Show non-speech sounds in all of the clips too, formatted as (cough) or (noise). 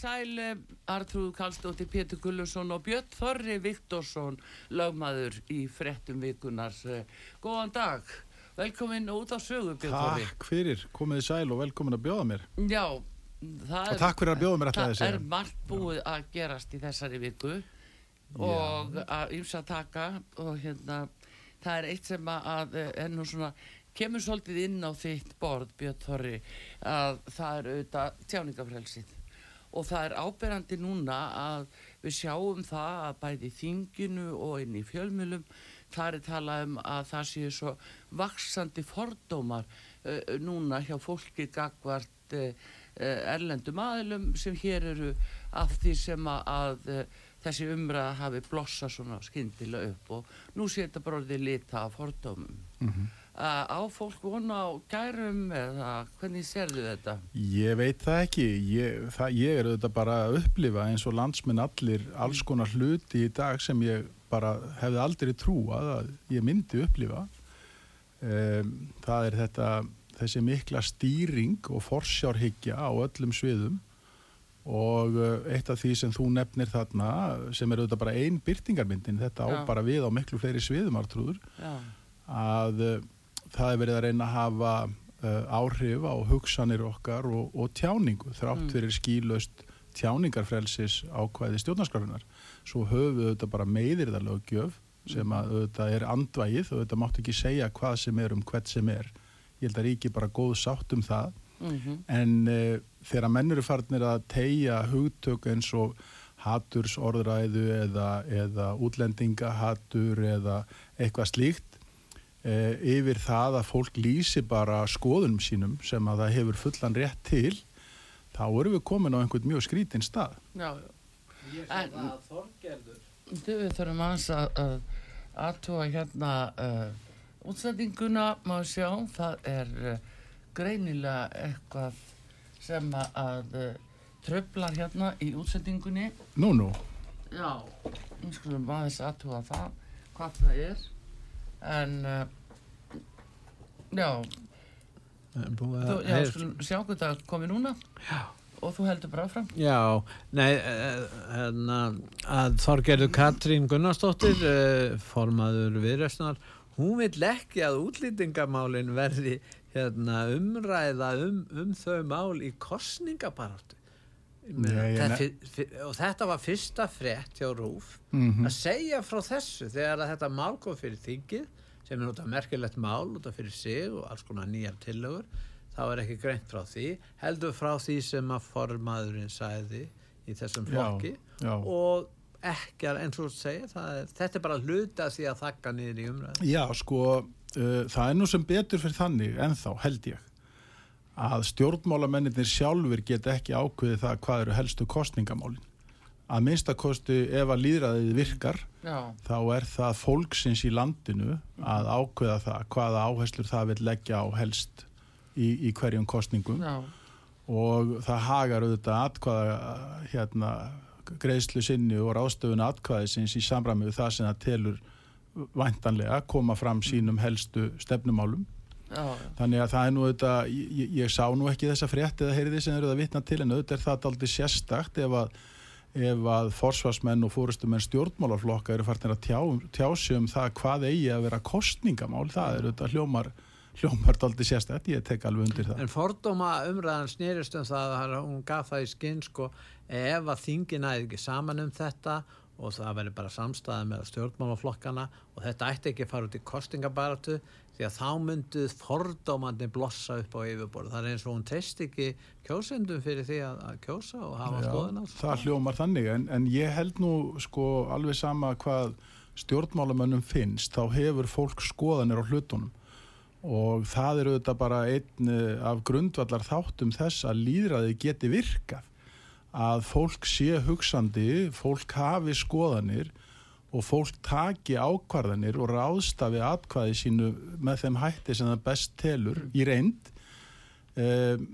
Sæl Artrúð Kallstóttir, Pétur Gullusson og Björn Þorri Viktorsson, lögmaður í frettum vikunar. Góðan dag, velkomin út á sögu Björn Þorri. Takk fyrir, komið sæl og velkomin að bjóða mér. Já, það Og takk fyrir að bjóða mér Það segja. er margt búið að gerast í þessari viku og að ymsa taka og hérna það er eitt sem að- að er nú svona kemur svolítið inn á þitt borð Björn Þorri að það er auðvitað tjáningafrelsið og það er áberandi núna að við sjáum það að bæði þinginu og inn í fjölmjölum það er talað um að það séu svo vaksandi fordómar uh, núna hjá fólki gagvart uh, erlendum aðilum sem hér eru af því sem að, að þessi umræða hafi blossa svona skyndilega upp og nú sé þetta bara orðið lita af fordómum. Mhm. Uh, á fólk vona á gærum eða hvernig serðu þetta? Ég veit það ekki, ég, það, ég er auðvitað bara að upplifa eins og landsminn allir alls konar hluti í dag sem ég bara hefði aldrei trúað að ég myndi upplifa. Um, það er þetta, þessi mikla stýring og forsjárhyggja á öllum sviðum og uh, eitt af því sem þú nefnir þarna sem er auðvitað bara ein byrtingarmyndin, þetta á Já. bara við á miklu fleiri sviðum artrúður. Já, að uh, það er verið að reyna að hafa uh, áhrif á hugsanir okkar og, og tjáningu þrátt Mm. fyrir skýlaust tjáningarfrelsis ákvæði stjórnarskráfinar. Svo höfum við auðvitað bara meðirðarlega gjöf sem að auðvitað er andvægið auðvitað mátt ekki segja hvað sem er um hvert sem er. Ég held að ríki bara góð sátt um það mm en uh, þegar menn eru farnir að tegja hugtök eins og hatursorðræðu eða, eða útlendingahatur eða eitthvað slíkt yfir það að fólk lýsi bara skoðunum sínum sem að það hefur fullan rétt til þá erum við komin á einhvern mjög skrítin stað. já, Ég En- sé það að Þorgerður við þurfum aðeins að að aðtúa hérna uh, útsendinguna má sjá, það er uh, greinilega eitthvað sem að, að uh, tröflar hérna í útsendingunni. Nú, nú, Já, við skulum aðeins aðtúa það, hvað það er en uh, já, Búið að já, skulum sjá hvað það komi núna Já. og þú heldur bara fram Já, nei, eh, hérna, að Þorgerður Katrín Gunnarsdóttir, eh, formaður viðræstnar, hún vill ekki að útlýtingamálin verði hérna, umræða um, um þau mál í kostningabaráttu. Nei, fi- Og þetta var fyrsta frétt hjá Rúf mm að segja frá þessu þegar að þetta mál kom fyrir þingið sem er af merkilegt mál út af fyrir sig og alls konar nýjar tillögur þá er ekki greint frá því heldur frá því sem að formaðurinn sæði í þessum Já, flokki já. og ekki að eins og það er, þetta er bara hluta því að þakka niður í umræðu Já, sko, uh, það er nú sem betur fyrir þannig ennþá, held ég, að stjórnmálamennir sjálfur geta ekki ákveðið það hvað eru helstu kostningamálin. Að minnstakosti ef að líðræðið virkar, Já, þá er það fólksins í landinu að ákveða það hvaða áherslur það vil leggja á helst í, í hverjum kostningum já, og það hagar auðvitað atkvaða hérna greiðslu sinni og ráðstöfun atkvaðisins í samræmi við það sem það telur væntanlega koma fram sínum helstu stefnumálum. Já, Þannig að það er nú auðvitað, ég, ég sá nú ekki þessa frétt eða heyriði sem eru það vitna til en auðvitað er það aldrei sérstakt ef að, ef að forsvarsmenn og fórustumenn stjórnmálarflokka eru farnir að tjá, tjá sig um það hvað eigi að vera kostningamál, það er auðvitað hljómar, hljómar aldrei sérstakt, ég tek alveg undir það. En fordóma umræðan snýrist um það að hún gaf það í skinn sko ef að þingin æði ekki saman um þetta og það verður bara samstæði með stjórnmálaflokkana og þetta ætti ekki að fara út í kostingabaratu því að þá mynduð fordómandi blossa upp á yfirborð. Það er eins og hún treyst ekki kjósendum fyrir því að, að kjósa og hafa skoðun á það hljómar þannig. En, en ég held nú sko alveg sama hvað stjórnmálamönnum finnst þá hefur fólk skoðanir á hlutunum. Og það er auðvitað bara einn eh, af grundvallar þáttum þess að líðræði geti virkað. Að fólk sé hugsandi, fólk hafi skoðanir og fólk taki ákvarðanir og ráðstafi atkvæði sínu með þeim hætti sem það best telur í reynd. Um,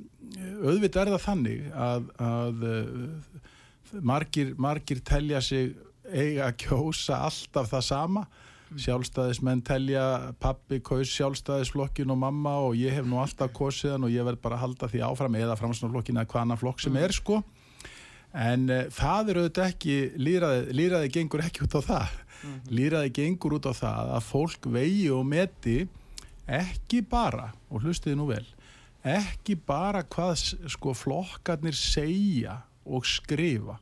auðvitað er það þannig að, að uh, margir, margir telja sig eiga að kjósa alltaf það sama. Sjálfstæðismenn telja pappi kaus sjálfstæðisflokkin og mamma og ég hef nú alltaf kosiðan og ég verð bara að halda því áfram eða framsnáflokkin eða hvaðna flokk sem er sko en uh, það er auðvitað ekki líraði, líraði gengur ekki út á það mm -hmm. líraði gengur út á það að fólk vegi og meti ekki bara og hlustiði nú vel ekki bara hvað sko flokkarnir segja og skrifa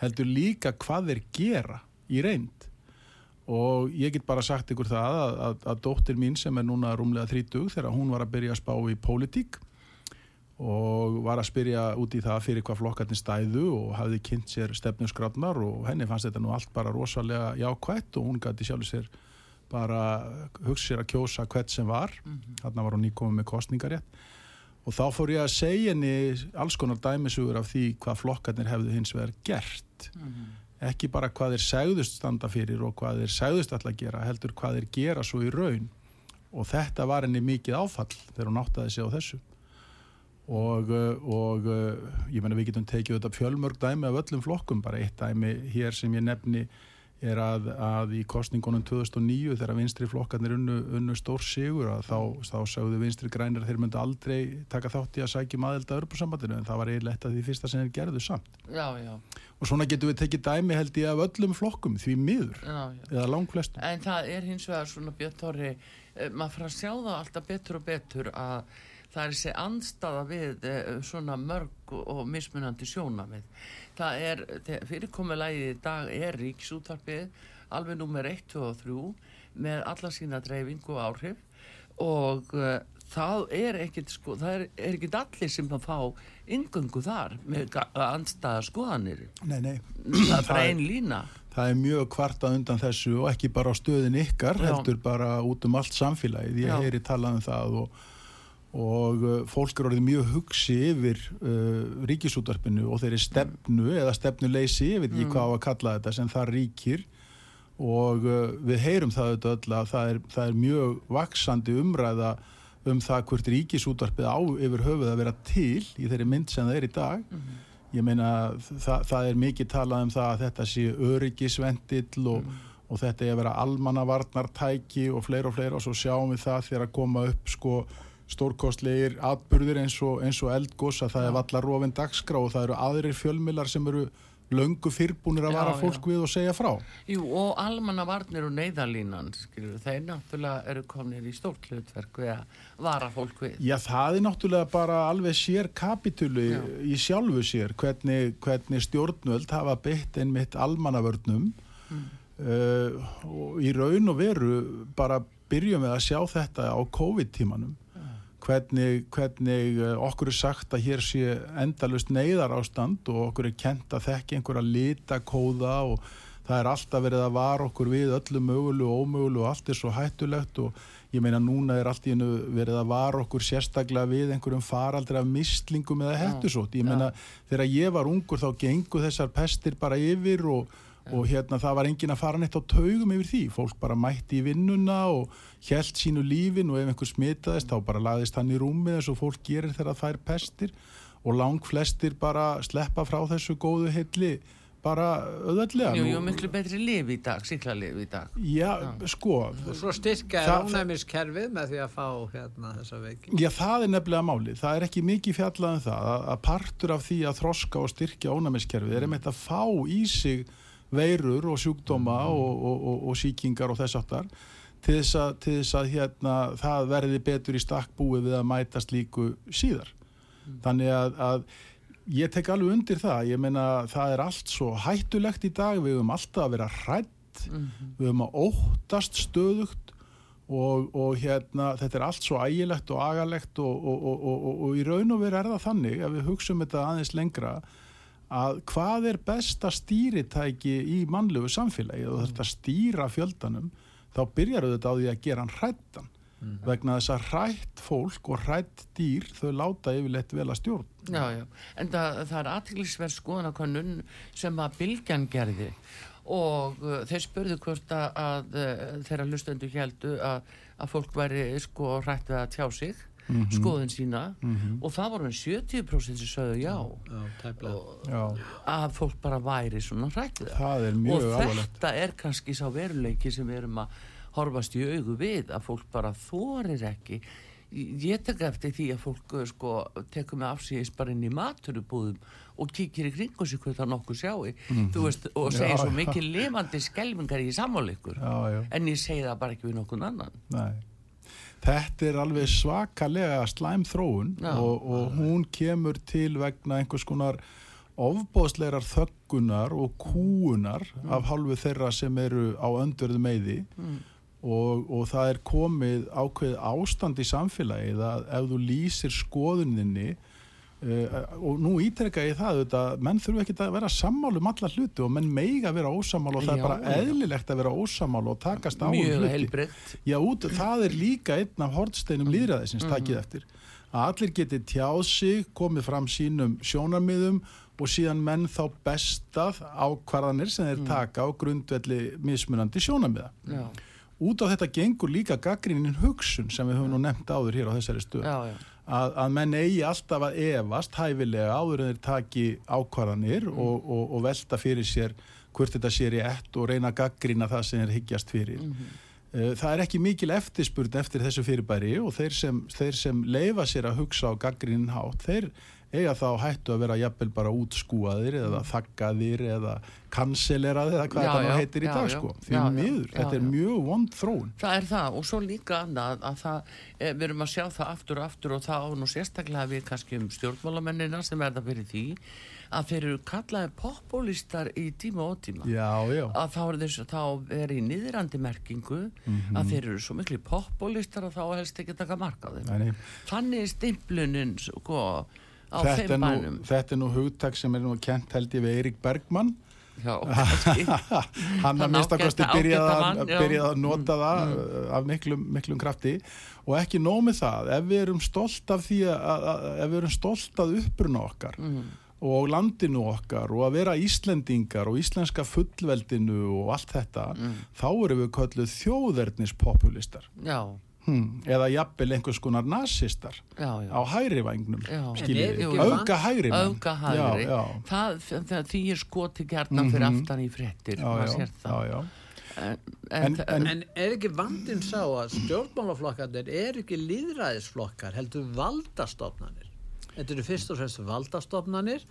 heldur líka hvað þeir gera í reynd og ég get bara sagt ykkur það að, að, að dóttir mín sem er núna rúmlega 30 þegar hún var að byrja að spá í pólitík og var að spyrja út í það fyrir hvað flokkarnir stæðu og hafði kynnt sér stefnusgrafnar og henni fannst þetta nú allt bara rosalega jákvætt og hún gæti sjálfur sér bara hugsa sér að kjósa hvert sem var. Mm -hmm. þarna var hún nýkomið með kostningarétt og þá fór ég að segja henni alls konar dæmisugur af því hvað flokkarnir hefðu hins vegar gert. Mm -hmm. ekki bara hvað þeir segðust standa fyrir og hvað þeir segðust alltaf að gera heldur hvað þeir gera svo í raun. Og þetta var henni mikið áfall þegar hún áttaði sig á þessu og, og ég menna við getum tekið þetta fjölmörg dæmi af öllum flokkum. Bara eitt dæmi hér sem ég nefni er að, að í kostningunum 2009 þegar vinstri flokkarnir unnu, unnu stór sigur að þá, þá sögðu vinstri grænir að þeir myndi aldrei taka þátt í að sækja maðurld að örbursambandinu en það var eiginlegt að því fyrsta sem þeir gerðu samt. Já, já. og svona getum við tekið dæmi held ég af öllum flokkum því miður já, eða langflestum. En það er hins vegar svona Björn Tóri maður fyrir að sjá það alltaf betur og betur að það er þessi andstaða við svona mörg og mismunandi sjónamið það er, fyrirkomulegið í dag er ríksúttarpið alveg nummer 1, 2 og 3 með alla sína dreifingu og áhrif og uh, það er ekkert sko, það er, er ekkert allir sem að fá yngöngu þar með andstaða skoðanir Nei, nei Það er bara einn lína Það er mjög kvartað undan þessu og ekki bara á stöðin ykkar, Já. heldur bara út um allt samfélagið. Ég Já. heyri talað um það og og uh, fólk er orðið mjög hugsi yfir uh, ríkisútvarpinu og þeirri stefnu eða stefnuleysi, ég veit ekki mm. hvað á að kalla þetta sem það ríkir og uh, við heyrum það auðvitað öll að það er, það er mjög vaksandi umræða um það hvert ríkisútvarpið á yfir höfuð að vera til í þeirri mynd sem það er í dag mm. ég meina það, það er mikið talað um það að þetta sé öryggisvendill og, mm. og þetta er að vera almannavarnartæki og fleira og fleira og svo sjáum við það þegar að koma upp sko stórkostlegir atbyrðir eins og, og eldgós að það er vallar rofin dagskrá og það eru aðrir fjölmilar sem eru löngu fyrrbúnir að vara já, fólk já. við og segja frá. Jú og almanna varnir og neyðalínan, þeir náttúrulega eru kominir í stórt hlutverk við að vara fólk við. Já það er náttúrulega bara alveg sér kapitúli í sjálfu sér hvernig, hvernig stjórnvöld hafa beitt einmitt almannavörnum mm. uh, og í raun og veru bara byrjum við að sjá þetta á COVID-tímanum hvernig, hvernig eh, okkur er sagt að hér sé endalust neyðar ástand og okkur er kent að þekki einhverja litakóða og það er alltaf verið að vara okkur við öllu mögulu og ómögulu og allt er svo hættulegt og ég meina núna er allt í hennu verið að vara okkur sérstaklega við einhverjum faraldri af mislingum eða hættusótt. Ég meina þegar ég var ungur þá gengu þessar pestir bara yfir og og hérna það var engin að fara neitt á taugum yfir því, fólk bara mætti í vinnuna og hjælt sínu lífin og ef einhver smitaðist þá bara laðist hann í rúmið eins og fólk gerir þegar það fær pestir og lang flestir bara sleppa frá þessu góðu heilli bara öðallega. Jú, jú, miklu betri liv í dag, síkla liv í dag. Já, Já. sko. Svo styrka er ánæmiskerfið með því að fá hérna þessa veiking. Já, það er nefnilega málið. Það er ekki mikið fjallað um það að partur af því að þroska og styrkja ánæmiskerfið er einmitt að fá í sig veirur og sjúkdóma mm. og, og, og, og síkingar og þess aftar til þess að, til þess að hérna, það verði betur í stakkbúi við að mætast líku síðar. Mm. Þannig að, að ég tek alveg undir það, ég meina það er allt svo hættulegt í dag, við höfum alltaf að vera hrætt, mm við höfum að óttast stöðugt og hérna þetta er allt svo ægilegt og agalegt og í raun og veru er það þannig að við hugsaum þetta aðeins lengra að hvað er besta stýritæki í mannlegu samfélagi? Og þetta stýra fjöldanum þá byrjar auðvitað á því að gera hann hrættan vegna þess að hrætt fólk og hrætt dýr þau láta yfirleitt vel að stjórn. Já, já, en það, það er aðtiklisverð skoðanakönnun sem að Bilgjan gerði. Og uh, þeir spurðu hvort að, að uh, þeirra lustendu heldu að, að fólk væri sko hrætt við að tjá sig skoðun sína og það voru en 70% sem sögðu já, Já. Já, að fólk bara væri svona hrætt við það það er mjög og alvarlegt. þetta er kannski sá veruleiki sem við erum að horfast í augu við að fólk bara þorir ekki. Ég tek eftir því að fólk uh, sko, tekur með afsýðis bara inn í maturubúðum og kíkir í kringu sig hvað það nokkuð sjái. Þú veist, og segir Já, svo mikið lifandi skelmingar í já. en ég segi það bara ekki við nokkur annan. Nei. Þetta er alveg svakalega slæm þróun Já. og, og hún kemur til vegna einhvers konar ofbóðslegar þöggunar og kúunar af hálfu þeirra sem eru á öndverðu meiði. Og, og það er komið ákveð ástand í samfélagið að ef þú lýsir skoðuninni uh, og nú ítrekka ég það auðvitað, menn þurfu ekki að vera sammálu um alla hluti og menn meiga vera ósammálu og það Já, er bara eðlilegt að vera ósammálu og takast á um hluti. Já, út, það er líka einn af hortsteinum líðræðisins, takið eftir. Að allir geti tjáð sig, komið fram sínum sjónarmiðum og síðan menn þá bestað ákvarðanir sem þeir taka á grundvelli mismunandi sjónarmiða. já, Út á þetta gengur líka gaggrínin hugsun sem við höfum nú nefnt áður hér á þessari stöð. Að, að menn eigi alltaf að efast hæfilega áður en þeir taki ákvarðanir og, og, og velta fyrir sér hvort þetta sé rétt og reyna að gaggrína það sem þeir hyggjast fyrir. Eh, Það er ekki mikil eftirspurn eftir þessu fyrirbæri og þeir sem, þeir sem leifa sér að hugsa á gaggrínin hátt, þeir eiga þá hættu að vera jafnvel bara útskúaðir eða þakkaðir eða kanseleraðir eða hvað Já, þetta já, heitir í já, dag sko. Því miður, þetta er mjög vond þróun. Það er það og svo líka annað að það, e, við erum að sjá það aftur og aftur og það á nú sérstaklega við kannski um stjórnmálamennina sem verða fyrir því að þeir eru kallaði populistar í tíma og tíma Já, já. að þá er þess þá er í niðrandi merkingu Mhm. að þeir eru svo miklu populistar að þá helst ekki taka marka á þeim Nei, nei. þannig er stimplunin sko á Þetta, nú, bænum. þetta er nú hugtak sem er nú kent held ég við Eirik Bergmann. Já, (laughs) hann að ágæta- byrjaði ágæta að, nota það uh, af miklum, miklum krafti. Og ekki nóg með það ef við erum stolt af því að, að, ef við erum stolt af uppruna okkar og landinu okkar og að vera Íslendingar og íslenska fullveldinu og allt þetta þá erum við kölluð þjóðernispopulistar. Já, hmm. eða jafnvel einhvers konar nazistar já, já á hægri ekki auka hægri auka hægri það, það því er skoti gjarnan fyrir Mhm. aftan í já. En, En- en, en- er ekki vandin sá að stjórnmálaflokkarnir er ekki líðræðisflokkar, heldur valdastofnanir. Þetta eru fyrst og fremst valdastofnanir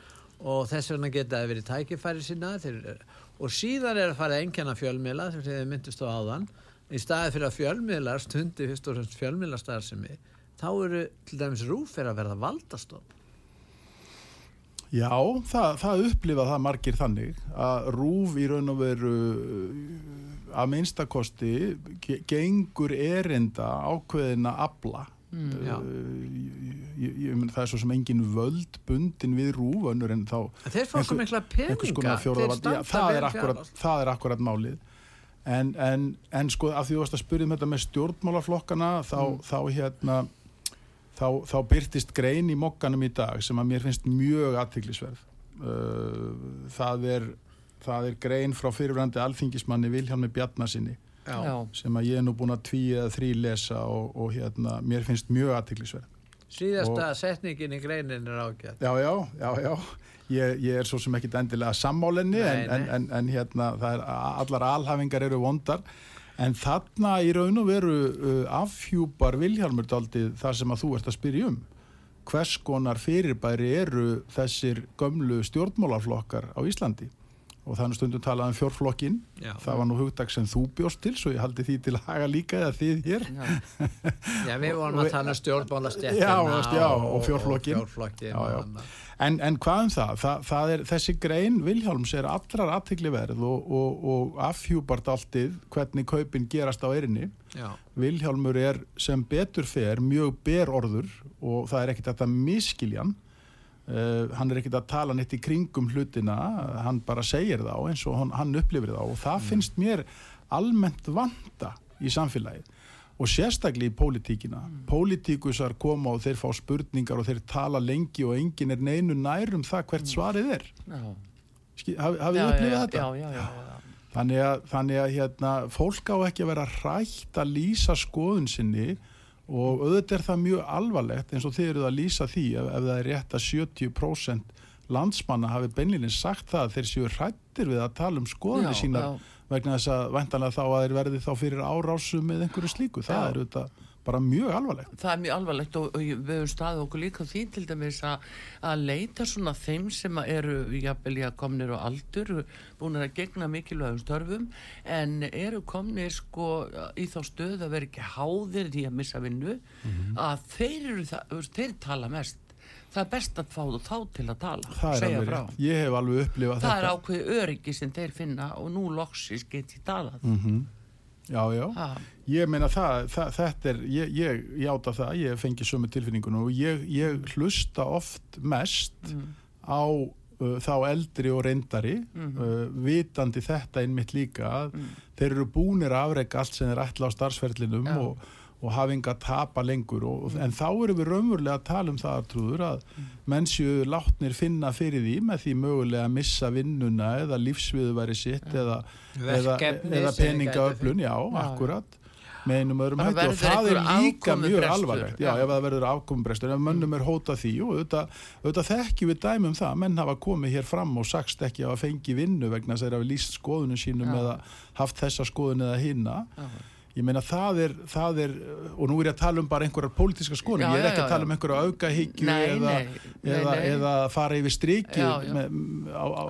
og þess vegna geta það verið tækifæri sína þeir, og síðan er að fara að engjana fjölmiðla sem þið myndist á áðan í staði fyrir að fjölmiðlar stundi fyrst og fremst fjölmiðlastarðsemi þá eru til dæmis rúfir að verða valdastofn. Já, það, það upplifa það margir þannig að rúf í raun og veru uh, að minnstakosti ge- gengur erinda ákveðina afla. Já. ég, ég, ég, það er svo sem engin völd bundin við rúf önnur en þá þeir fá svo mikla peninga, það, það er akkurat málið en, en, en sko af því þú varst að spyrja um þetta með stjórnmálaflokkana þá, Mm. þá hérna þá, þá byrtist grein í mokkanum í dag sem að mér finnst mjög aðtiklisverð það er það er grein frá fyrirvændi alþingismanni Vilhjálmi Bjarnasinni já, sem að ég er nú búin að tví eða þrý lesa og, og hérna, mér finnst mjög aðtiklisverð Síðasta setningin í greinin er ágætt. Já, já, já, já. Ég, ég er svo sem ekkit endilega sammálenni en, en, en, en hérna, er, allar alhafingar eru vondar en þarna í raun og veru uh, afhjúpar Vilhjálmur daldið þar sem að þú ert að spyrja um hvers konar fyrirbæri eru þessir gömlu stjórnmálarflokkar á Íslandi og þannig stundum talað um fjórflokkin Já. það var nú hugdag sem þú bjóst til svo ég haldi því til að haga líka eða þið hér já, (laughs) Já, við vorum að tala um veist, já, og fjórflokkinn. og fjórflokkin Já, og. En, en hvað um það? Þa, það er, þessi grein Vilhjálms er allrar aðtikli verð og, og, og afhjúbart alltið hvernig kaupin gerast á erinni. Já. Vilhjálmur er sem betur fer mjög berorður og það er ekkit að þetta miskiljan. Uh, hann er ekkit að tala neitt í kringum hlutina, hann bara segir þá eins og hann, hann upplifir þá og það finnst mér almennt vanda í samfélagið og sérstaklega í pólitíkina Mm. pólitíkusar koma og þeir fá spurningar og þeir tala lengi og engin er neinu nærum það hvert svarið er haf- hafið Mm. Já, þið upplifað já, þetta? Já, já, já, já. Þannig að, þannig að hérna, fólk á ekki að vera hrætt að lýsa skoðun sinni og auðvitað er það mjög alvarlegt eins og þið eruð að lýsa því ef, ef það er rétt að 70% landsmanna hafi beinlinni sagt það að þeir séu hrættir við að tala um skoðunni Já, sínar já. vegna þess að væntanlega þá að þeir verði þá fyrir árásum með einhverju slíku. Það Já. er auðvitað bara mjög alvarlegt. Það er mjög alvarlegt og, og ég- við höfum staðið okkur líka því til dæmis að, leita svona þeim sem eru jafnvel í að komnir á aldur, búin að gegna mikilvægum störfum en eru komnir sko í þá stöð að vera ekki háðir í að missa vinnu Mhm. að þeir það, þeir tala mest. Það er best að fá þú þá til að tala, Það er segja frá. Ég hef alveg upplifað Það er þetta. ákveðið öryggi sem þeir finna og nú loksis get ég talað. Mm Já, já. Ha, Ég meina það, það þetta er, ég, ég játa það, ég fengi sömu tilfinningunum og ég, ég hlusta oft mest á uh, þá eldri og reyndari, uh, vitandi þetta einmitt líka að þeir eru búnir að afrega allt sem þeir ætla á starfsferlinum Já. og, og hafa enga að tapa lengur og, og, en þá erum við raunverulega að tala um það trúður að menn séu látnir finna fyrir því með því mögulega að missa vinnuna eða lífsviðuværi sitt eða, eða, eða þeir peningaöflun, já, Já. akkurat með einum öðrum hætti og það er líka mjög alvarlegt. Já, ef það verður afkomubrestur ef mönnum er hótað því og auðvitað, auðvitað þekkjum við dæmum það, menn hafa komið hér fram og sagst ekki að hafa fengið vinnu vegna þess að þeir hafa líst skoðunum sínum Já. eða haft þessa skoðun eða hinna já. Ég meina það er, það er og nú er ég að tala um bara einhverjar pólitíska skoðun Já, ég er ekki já, að tala já. um einhverja aukahyggju eða, eða, eða fara yfir striki á, á, á,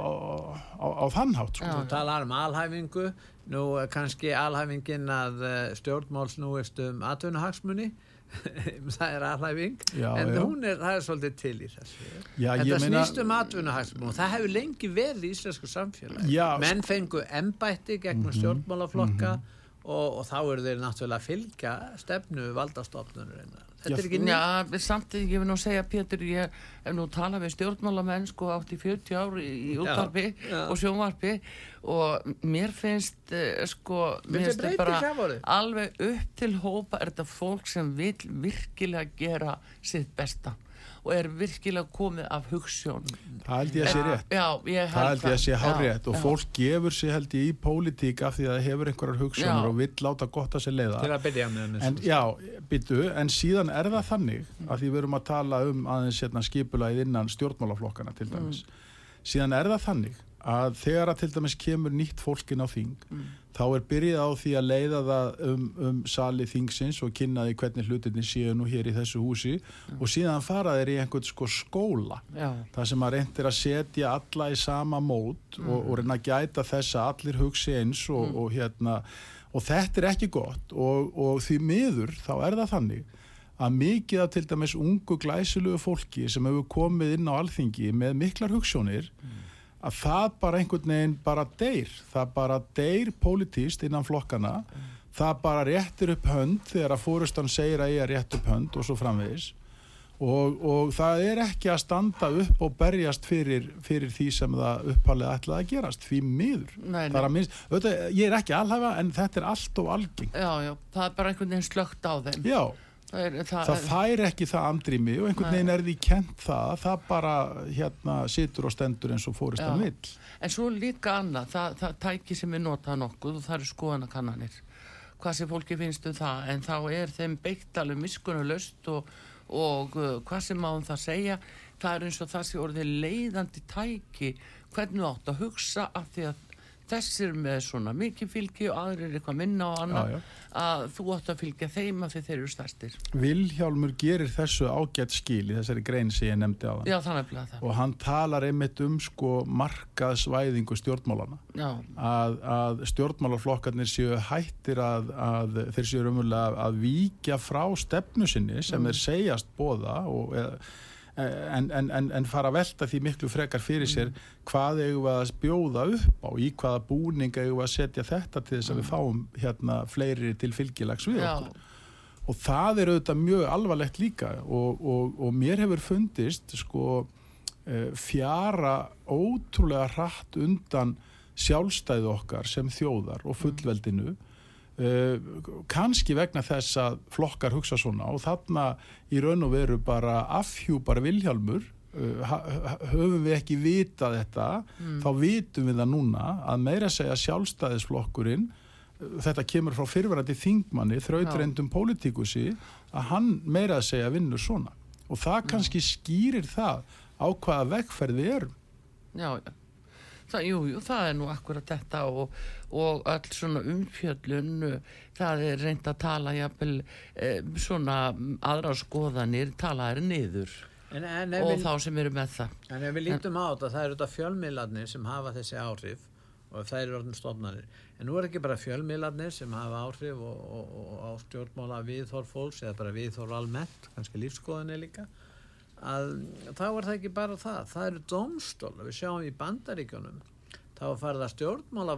á, á þann hátt sko. Já. Þú talar um alhæfingu, nú er kannski alhæfingin að eh, stjórnmál snúist um atvinnuhagsmunni, (laughs) það er alhæfing, Já, en já. hún er, það er svolítið til í þessu. Já, Þetta ég meina- snýst um atvinnuhagsmunni og það hefur lengi verið í íslensku samfélagi. Já, Menn fengu embætti gegnum stjórnmálaflokka og, og þá eru þeir náttúrulega að fylgja stefnu valdastofnunurinn. Þetta er ekki nýtt. Já, samtidig ég vil nú segja Pétur, ég hef nú talað við stjórnmálamenn sko átt í 40 ár í, já. og sjónvarpi og mér finnst uh, sko, mér finnst þetta bara alveg upp til hópa er þetta fólk sem vil virkilega gera sitt besta og er virkilega komið af hugssjón það held ég að sé rétt Já, ég Það held ég að sé hárétt og já. fólk gefur sig held ég í pólitík af því að það hefur einhverjar Já. og vill láta gott að sér leiða. Til að byrja með En já, byttu, en síðan er það þannig að því við erum að tala um aðeins hérna, skipulagið innan stjórnmálaflokkana til dæmis. Síðan er það þannig að þegar að til dæmis kemur nýtt fólkin á þing, þá er byrjað á því að leiða það um, um sali þingsins og kynna því hvernig hlutinni séu nú hér í þessu húsi. Og síðan fara þeir í einhvern sko skóla Já, það sem að reyndir að setja alla í sama mót og, og reyna að gæta þess að allir hugsi eins og, og hérna og þetta er ekki gott. Og, og því miður þá er það þannig að mikið af til dæmis ungu glæsilegu fólki sem hefur komið inn á alþingi með miklar hugssjónir að það bara einhvern veginn bara deyr. Það bara deyr pólitíst innan flokkana það bara réttir upp hönd þegar að fórustan segir að ég er rétt upp hönd og svo framvegis. Og, og það er ekki að standa upp og berjast fyrir, fyrir því sem það upphalið ætlaði að gerast því miður. Nei, nei. Minnst, auðvitað, ég er ekki alhafa en þetta er allt og algeng já, já, það er bara einhvern veginn slögt á þeim. Já, Það, það, það fær ekki það andrými og einhvern veginn er því kent það það bara hérna situr og stendur eins og fóristan Já. vill En svo líka annað, það, það tæki sem við nota nokkuð og það eru skoðanakannanir. Hvað sem fólki finnst um það, en þá er þeim beitt alveg miskunnulegst og, og uh, hvað sem má um það segja, það er eins og það sé orðið leiðandi tæki hvernig þú átt að hugsa af því að þessir með svona mikið fylgi og aðrir eitthvað minna og annað, Já, já. að þú átt að fylgja þeim af því þeir eru stærstir. Vilhjálmur gerir þessu ágætt skil í þessari grein sem ég nefndi á Já, að það. og hann talar einmitt um sko markaðsvæðingu stjórnmálana Já, að, að stjórnmálaflokkarnir séu hættir að, að þeir séu raunverulega að, að víkja frá stefnu sinni sem þeir segjast bóða og, eða, en, en, en, en fara að velta því miklu frekar fyrir sér hvað eigum við að bjóða upp á í hvaða búning eigum við að setja þetta til þess að við fáum hérna fleiri til fylgilags við okkur. Og það er auðvitað mjög alvarlegt líka og, og, og mér hefur fundist sko eh, fjara ótrúlega hratt undan sjálfstæðu okkar sem þjóðar og fullveldinu uh, kannski vegna þess að flokkar hugsa svona og þarna í raun og veru bara afhjúpar Vilhjálmur uh, höfum við ekki vitað þetta þá vitum við það núna að meira segja sjálfstæðisflokkurinn uh, þetta kemur frá fyrverandi þingmanni þrautreindum pólitíkusi að hann meira að segja vinnur svona. Og það kannski skýrir það á hvaða vegferð við erum. Já, já. Það, jú, jú, það er nú akkurat þetta og, og öll svona umfjöllun það er reynd að tala jafnvel eh, svona aðra skoðanir tala er niður En, en, og við, þá sem eru með það en ef við lítum á þetta, það eru þetta fjölmiðlarnir sem hafa þessi áhrif og það eru orðin stofnarnir. En nú er ekki bara fjölmiðlarnir sem hafa áhrif og, og, og á stjórnmála viðhorf fólks eða bara viðhorf almennt, kannski lífskoðinni líka, að þá er það ekki bara það. Það eru domstóla, við sjáum í bandaríkjunum, þá er farið að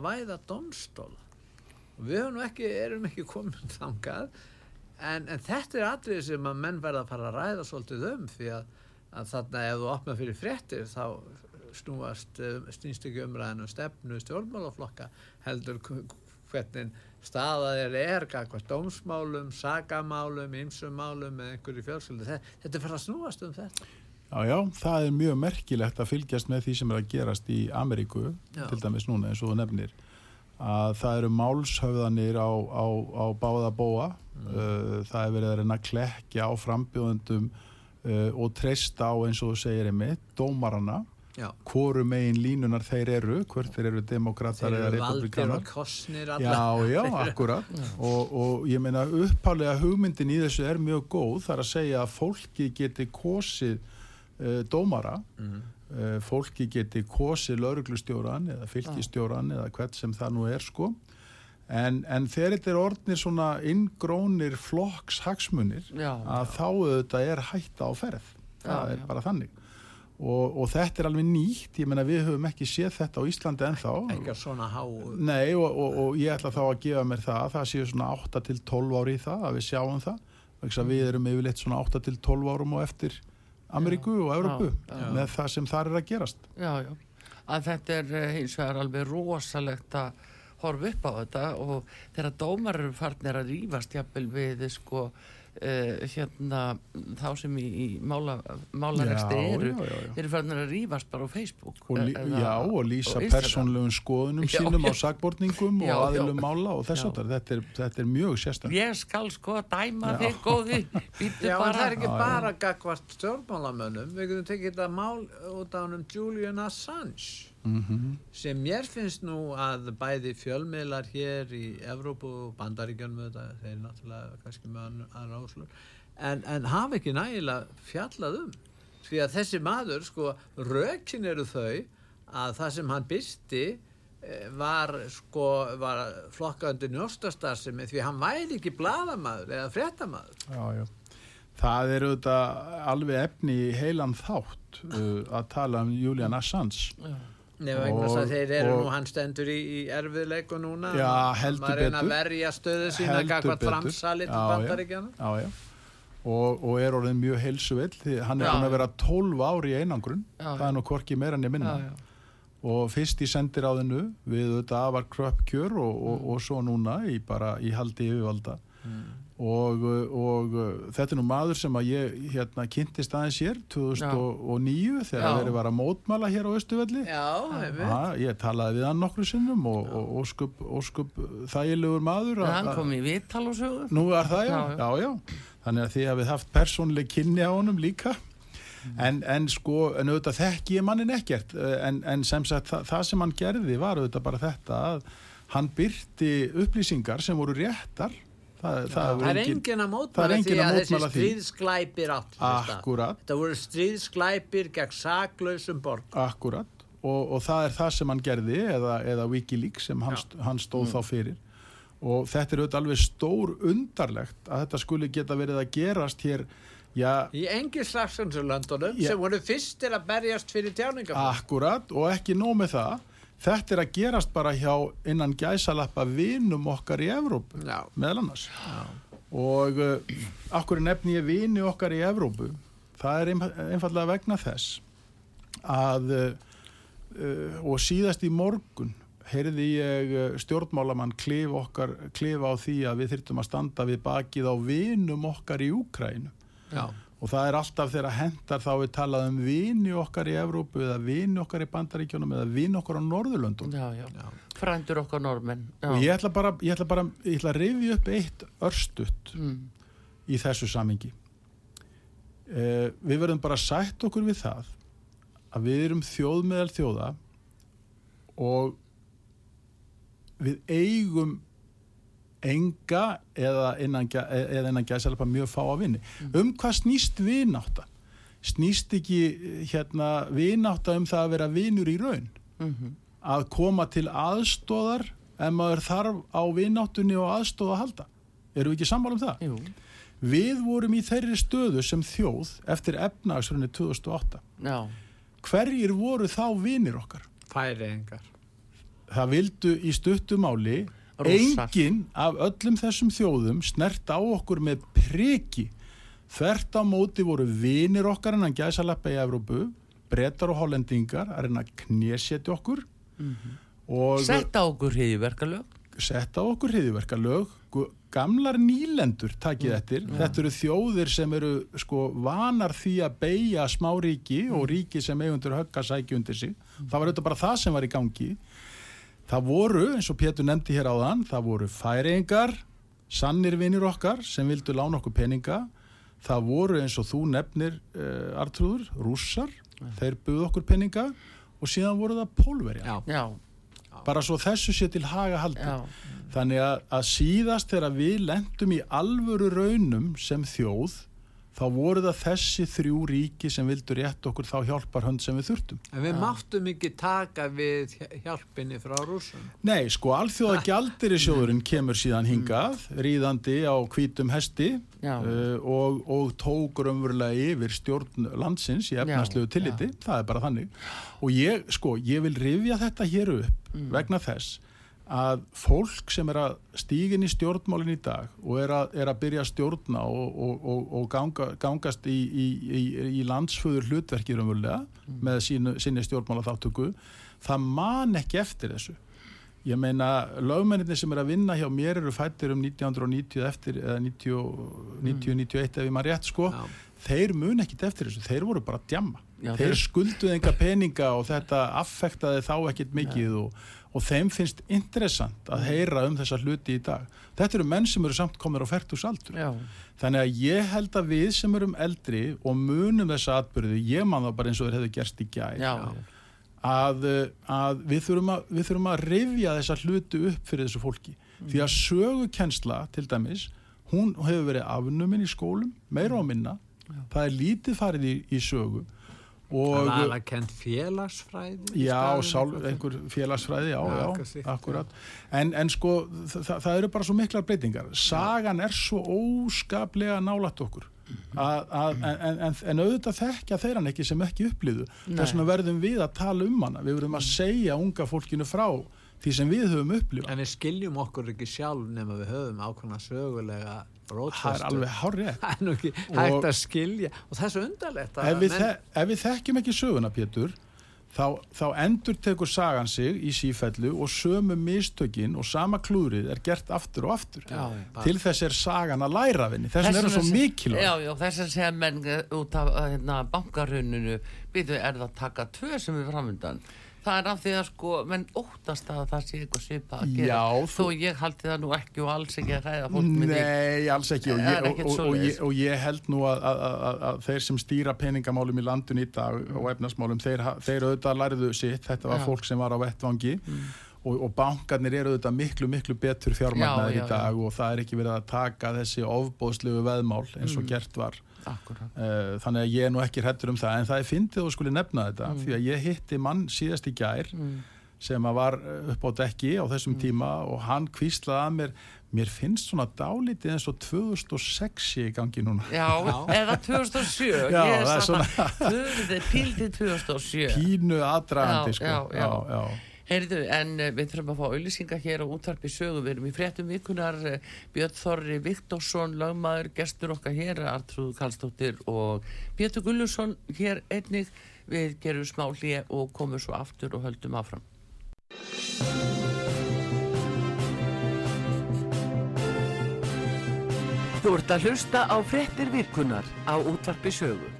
væða domstóla. Og við ekki, erum ekki komin (laughs) þangað, en, en þetta er atrið sem að menn verða að fara að ræða svolítið um því að, að þarna ef þú opnar fyrir fréttir þá snúast, eh, snýst ekki umræðinu stefnu stjórnmálaflokka heldur hvernig staðað er er, hvað dómsmálum, sagamálum, ymsumálum eða einhverju fjölskyldu. Þetta, er fara að snúast um þetta. Já, já, það er mjög merkilegt að fylgjast með því sem er að gerast í Ameríku, Já. til dæmis núna eins og þú nefnir, að það eru málshöfðanir á, á, á báða bóa, uh, það er verið að reyna að klekja á frambjóðendum uh, og treysta á eins og þú segir einmitt, dómarana, Já. hvoru megin línunar þeir eru, hvort þeir eru demokrater (laughs) Þeir eru valdir og kostnir alla. Já, já, akkurat og, og ég meina upphálega hugmyndin í þessu er mjög góð þar að segja að fólki geti kosið uh, dómara Mhm. uh, fólki geti kosið lauruglustjóran eða fylkistjóran eða hvert sem það nú er sko en, en þegar þetta er orðnir svona inngrónir flokks hagsmunir Já, að þá auðvitað er hætta á ferð það Já, er já. bara þannig og, og þetta er alveg nýtt, ég meina við höfum ekki séð þetta á Íslandi ennþá. Ekki að svona há... Nei og, og, og ég ætla þá að gefa mér það að það séu svona 8 til 12 ári í það að við sjáum það. Þess að við erum yfirleitt svona 8 til 12 árum og eftir Ameríku og já. með það sem þar er að gerast. Já, já. Að þetta er eh, hins vegar alveg rosalegt að horfa upp á þetta og þegar dómar eru farnir að rífast jafnvel við sko uh, hérna þá sem í, í mála, málarekstri Já, eru já, já, já. eru farnir að rífast bara á Facebook og, lí, eða já, og lýsa persónlegum skoðunum Já, sínum á Já, og aðilum mála og þess að þetta, er- þetta er mjög sérstaklega ég skal sko dæma þig góði. Býttu Já, en bara. það er ekki bara gagvart stjórnmálamönnum. Við getum tekið þetta mál út á hennum Julian Assange mm sem mér finnst nú að bæði fjölmiðlar hér í Evrópu og Bandaríkjunum þetta, þeir náttúrulega kannski með aðra áslur en, en hafa ekki nægilega fjallað um því að þessi maður sko rökin eru þau að það sem hann byrsti eh, var sko var flokkandi njóstastarðsemi því hann væri ekki bladamaður eða fréttamaður. Já, já. það er auðvitað alveg efni í heilan þátt uh, (laughs) að tala um Julian Assange Nefnum að þeir eru nú, hann stendur í, í erfiðleiku núna. Já, heldur maður reyna að verja stöðu sína Heldur gagvart betur. framsali til Já, já. bandaríkjana já, já. Og, og er orðin mjög heilsuvill. Því hann er búin að vera 12 ári í einangrun. Það er nú hvorki meira enn ég minna og fyrst í sendiráðinu við þetta var kröpp kjör og, og, Mm. og svo núna í bara í haldi yfirvalda og, og þetta er nú maður sem að ég hérna kynntist aðeins hér 2009 þegar verið var að mótmæla hér á Östuvelli Já, ég talaði við hann nokkru sinnum og, og óskup, óskup þægilegur maður að- hann kom í viðtal og sögur Nú er það, já, Já, já, já. Þannig að þið hafið haft persónleg kynni á honum líka. En, en sko, en auðvitað þekki ég mannin ekkert. En, en sem sagt, það, það sem hann gerði var auðvitað bara þetta að hann byrti upplýsingar sem voru réttar. Það, það, Það er engin- að mótmæla því að að þessi stríðsglæpir átt. Akkúrat. Þetta voru stríðsglæpir gegn saklausum borg. Akkurat. Og, og það er það sem hann gerði eða, eða Wikileaks sem hann, hann stóð þá fyrir. Og þetta er auðvitað alveg stór undarlegt að þetta skuli geta verið að gerast hér, já, Í engi slagsönsulöndunum sem voru fyrstir að berjast fyrir tjáningaflokk. Akkurat og ekki nóg með það þetta er að gerast bara hjá innan gæsalappa vinum okkar í Evrópu Já. meðal annars og uh, akkur nefni ég vini okkar í Evrópu það er einf- einfallega vegna þess að uh, og síðast í morgun heyrði ég eh, stjórnmálamann klif okkar, klifa á því að við þyrftum að standa við bakið á vinum okkar í Úkrænu Já. Og það er alltaf þegar hendar þá við talað um vini okkar í Evrópu eða vini okkar í Bandaríkjónum eða vini okkar á Norðurlöndum já, já, Já. frændur okkar normenn já. og ég ætla bara, ég ætla bara ég ætla að rifja upp eitt örstutt mm. í þessu samingi eh, við verðum bara sætt okkur við það að við erum þjóð meðal þjóða og við eigum enga eða innan, innan gæsalapa mjög fá að vinni. Um hvað snýst vinátta? Snýst ekki hérna vinátta um það að vera vinur í raun? Mm Að koma til aðstóðar ef maður þarf á vináttunni og aðstóða að halda? Erum við ekki sammála um það? Jú, Við vorum í þeirri stöðu sem þjóð eftir efnagsrunni 2008. já, Hverjir voru þá vinir okkar? Færiðingar. Það vildu í stuttumáli. Enginn af öllum þessum þjóðum snert á okkur með priki. Þvert á móti voru vinir okkar en hann gæsa lappa í Evrópu, brettar og hollendingar að reyna að knéseti okkur og sett á okkur hriðiverkalög setta okkur hriðiverkalög gu- gamlar nýlendur takið Mm, eftir. þetta eru þjóðir sem eru sko vanar því að beigja smáríki Mm. og ríki sem eigundur högga sæki undir sig. Það var auðvitað bara það sem var í gangi það voru, eins og Pétur nefndi hér áðan það voru færingar sannir vinir okkar sem vildu lána okkur peninga. Það voru eins og þú nefnir uh, Artrúður, rússar. Þeir buðu okkur peninga og síðan voru það pólverja Já. já, bara svo þessu sé til haga haldi já, Þannig að, að síðast þegar við lendum í alvöru raunum sem þjóð, þá voru það þessi þrjú ríki sem vildu rétt okkur þá hjálpar hönd sem við þurftum. En við máttum ekki taka við hjálpinni frá rússum. Nei, sko, alþjóða gjaldirisjóðurinn (laughs) kemur síðan hingað, ríðandi á hvítum hesti Já. uh, og, og tók raunverulega yfir stjórn landsins í efnarslegu tilliti, það er bara þannig. Og ég, sko, ég vil rifja þetta hér upp vegna þess að fólk sem er að stígin í stjórnmálinn í dag og er að, er að byrja að stjórna og, og, og, og ganga, gangast í, í, í, í landsföður hlutverki raunverulega með sínu, sinni stjórnmála þáttöku það man ekki eftir þessu. Ég meina lögmenninni sem er að vinna hjá mér eru fættir um 1990 eftir eða 90-91 ef ég maður rétt sko. Já. þeir mun ekkit eftir þessu, þeir voru bara djamma. Já, þeir þeir- skulduð enga peninga og þetta affektaði þá ekkit mikið og, og þeim finnst interessant að heyra um þessa hluti í dag. Þetta eru menn sem eru samt komnir á færtusaldur já, þannig að ég held að við sem erum eldri og munum þessa atbyrðu ég man það bara eins og þeir hefðu gerst í gæð já, að, að við þurfum að, við þurfum að rifja þessa hluti upp fyrir þessu fólki. Því að sögukensla til dæmis hún hefur verið afnumin í skólum meira og minna. Það er lítið farið í, í sögu. Það og var að kent félagsfræði. já, sál, einhver félagsfræði já, Já, já, akkurat en, en sko, það, það eru bara svo miklar breytingar. Sagan er svo óskaplega nálætt okkur að, að, en, en, en auðvitað þekkja þeir hann ekki sem ekki upplýðu þess vegna verðum við að tala um hana. Við verðum að segja unga fólkinu frá því sem við höfum upplýfað En við skiljum okkur ekki sjálf nema við höfum ákveðna sögulega það er alveg hárið (laughs) Það er nú ekki hægt að skilja. Og það er svo undarlegt ef við, menn- þe ef við þekkjum ekki söguna Pétur þá, þá endur tekur sagan sig í sífellu og sömu mistökin og sama klúrið er gert aftur og aftur. Já, til þess er sagan að læra henni. Þess er það svo vegna se- mikilvæg Já, já, þess að segja menn eh, út af eh, hérna, bankaruninu býtu, er það að taka tvö sem er framöndan það er af því að sko menn óttast að það sé eitthvað svipa að gera. Já, þó ég haldi það nú ekki og alls ekki að hræða fólk með því. Nei, alls ekki. Og ég, og, og, ég, og ég held nú að, að, að, að þeir sem stýra peningamálum í landun í dag og efnasmálum, þeir, þeir auðvitað lærðu sitt, þetta var Já. fólk sem var á vettvangi og, og bankarnir eru auðvitað miklu, miklu betur fjármagnaðir Já, já, í dag og það er ekki verið að taka þessi ofbóðslegu veðmál eins og gert var Akkurat. Uh, þannig að ég er nú ekki hrættur um það en það er fyndið og skuli nefna þetta Mm. því að ég hitti mann síðast í gær sem að var uh, upp á dekki á þessum Mm. tíma og hann kvíslaði að mér mér finnst svona dálítið eins og 2006 sé í gangi núna Já, eða 2007 (laughs) Já, ég það er svona- (laughs) Píldið 2007 pínu aðdragandi Já, sko. já, já. Já, já. Heyrðu, en uh, við þurfum að fá auðlýsinga hér á útvarpi sögu, við erum í fréttum vikunar uh, Björn Þorri Viktorsson lögmaður, gestur okkar hér Artrúð Karlsdóttir og Pétur Gullusson hér einnig. Við gerum smá hlýja og komum svo aftur og höldum áfram. Þú ert að hlusta á frettir virkunar á útvarpi sögu.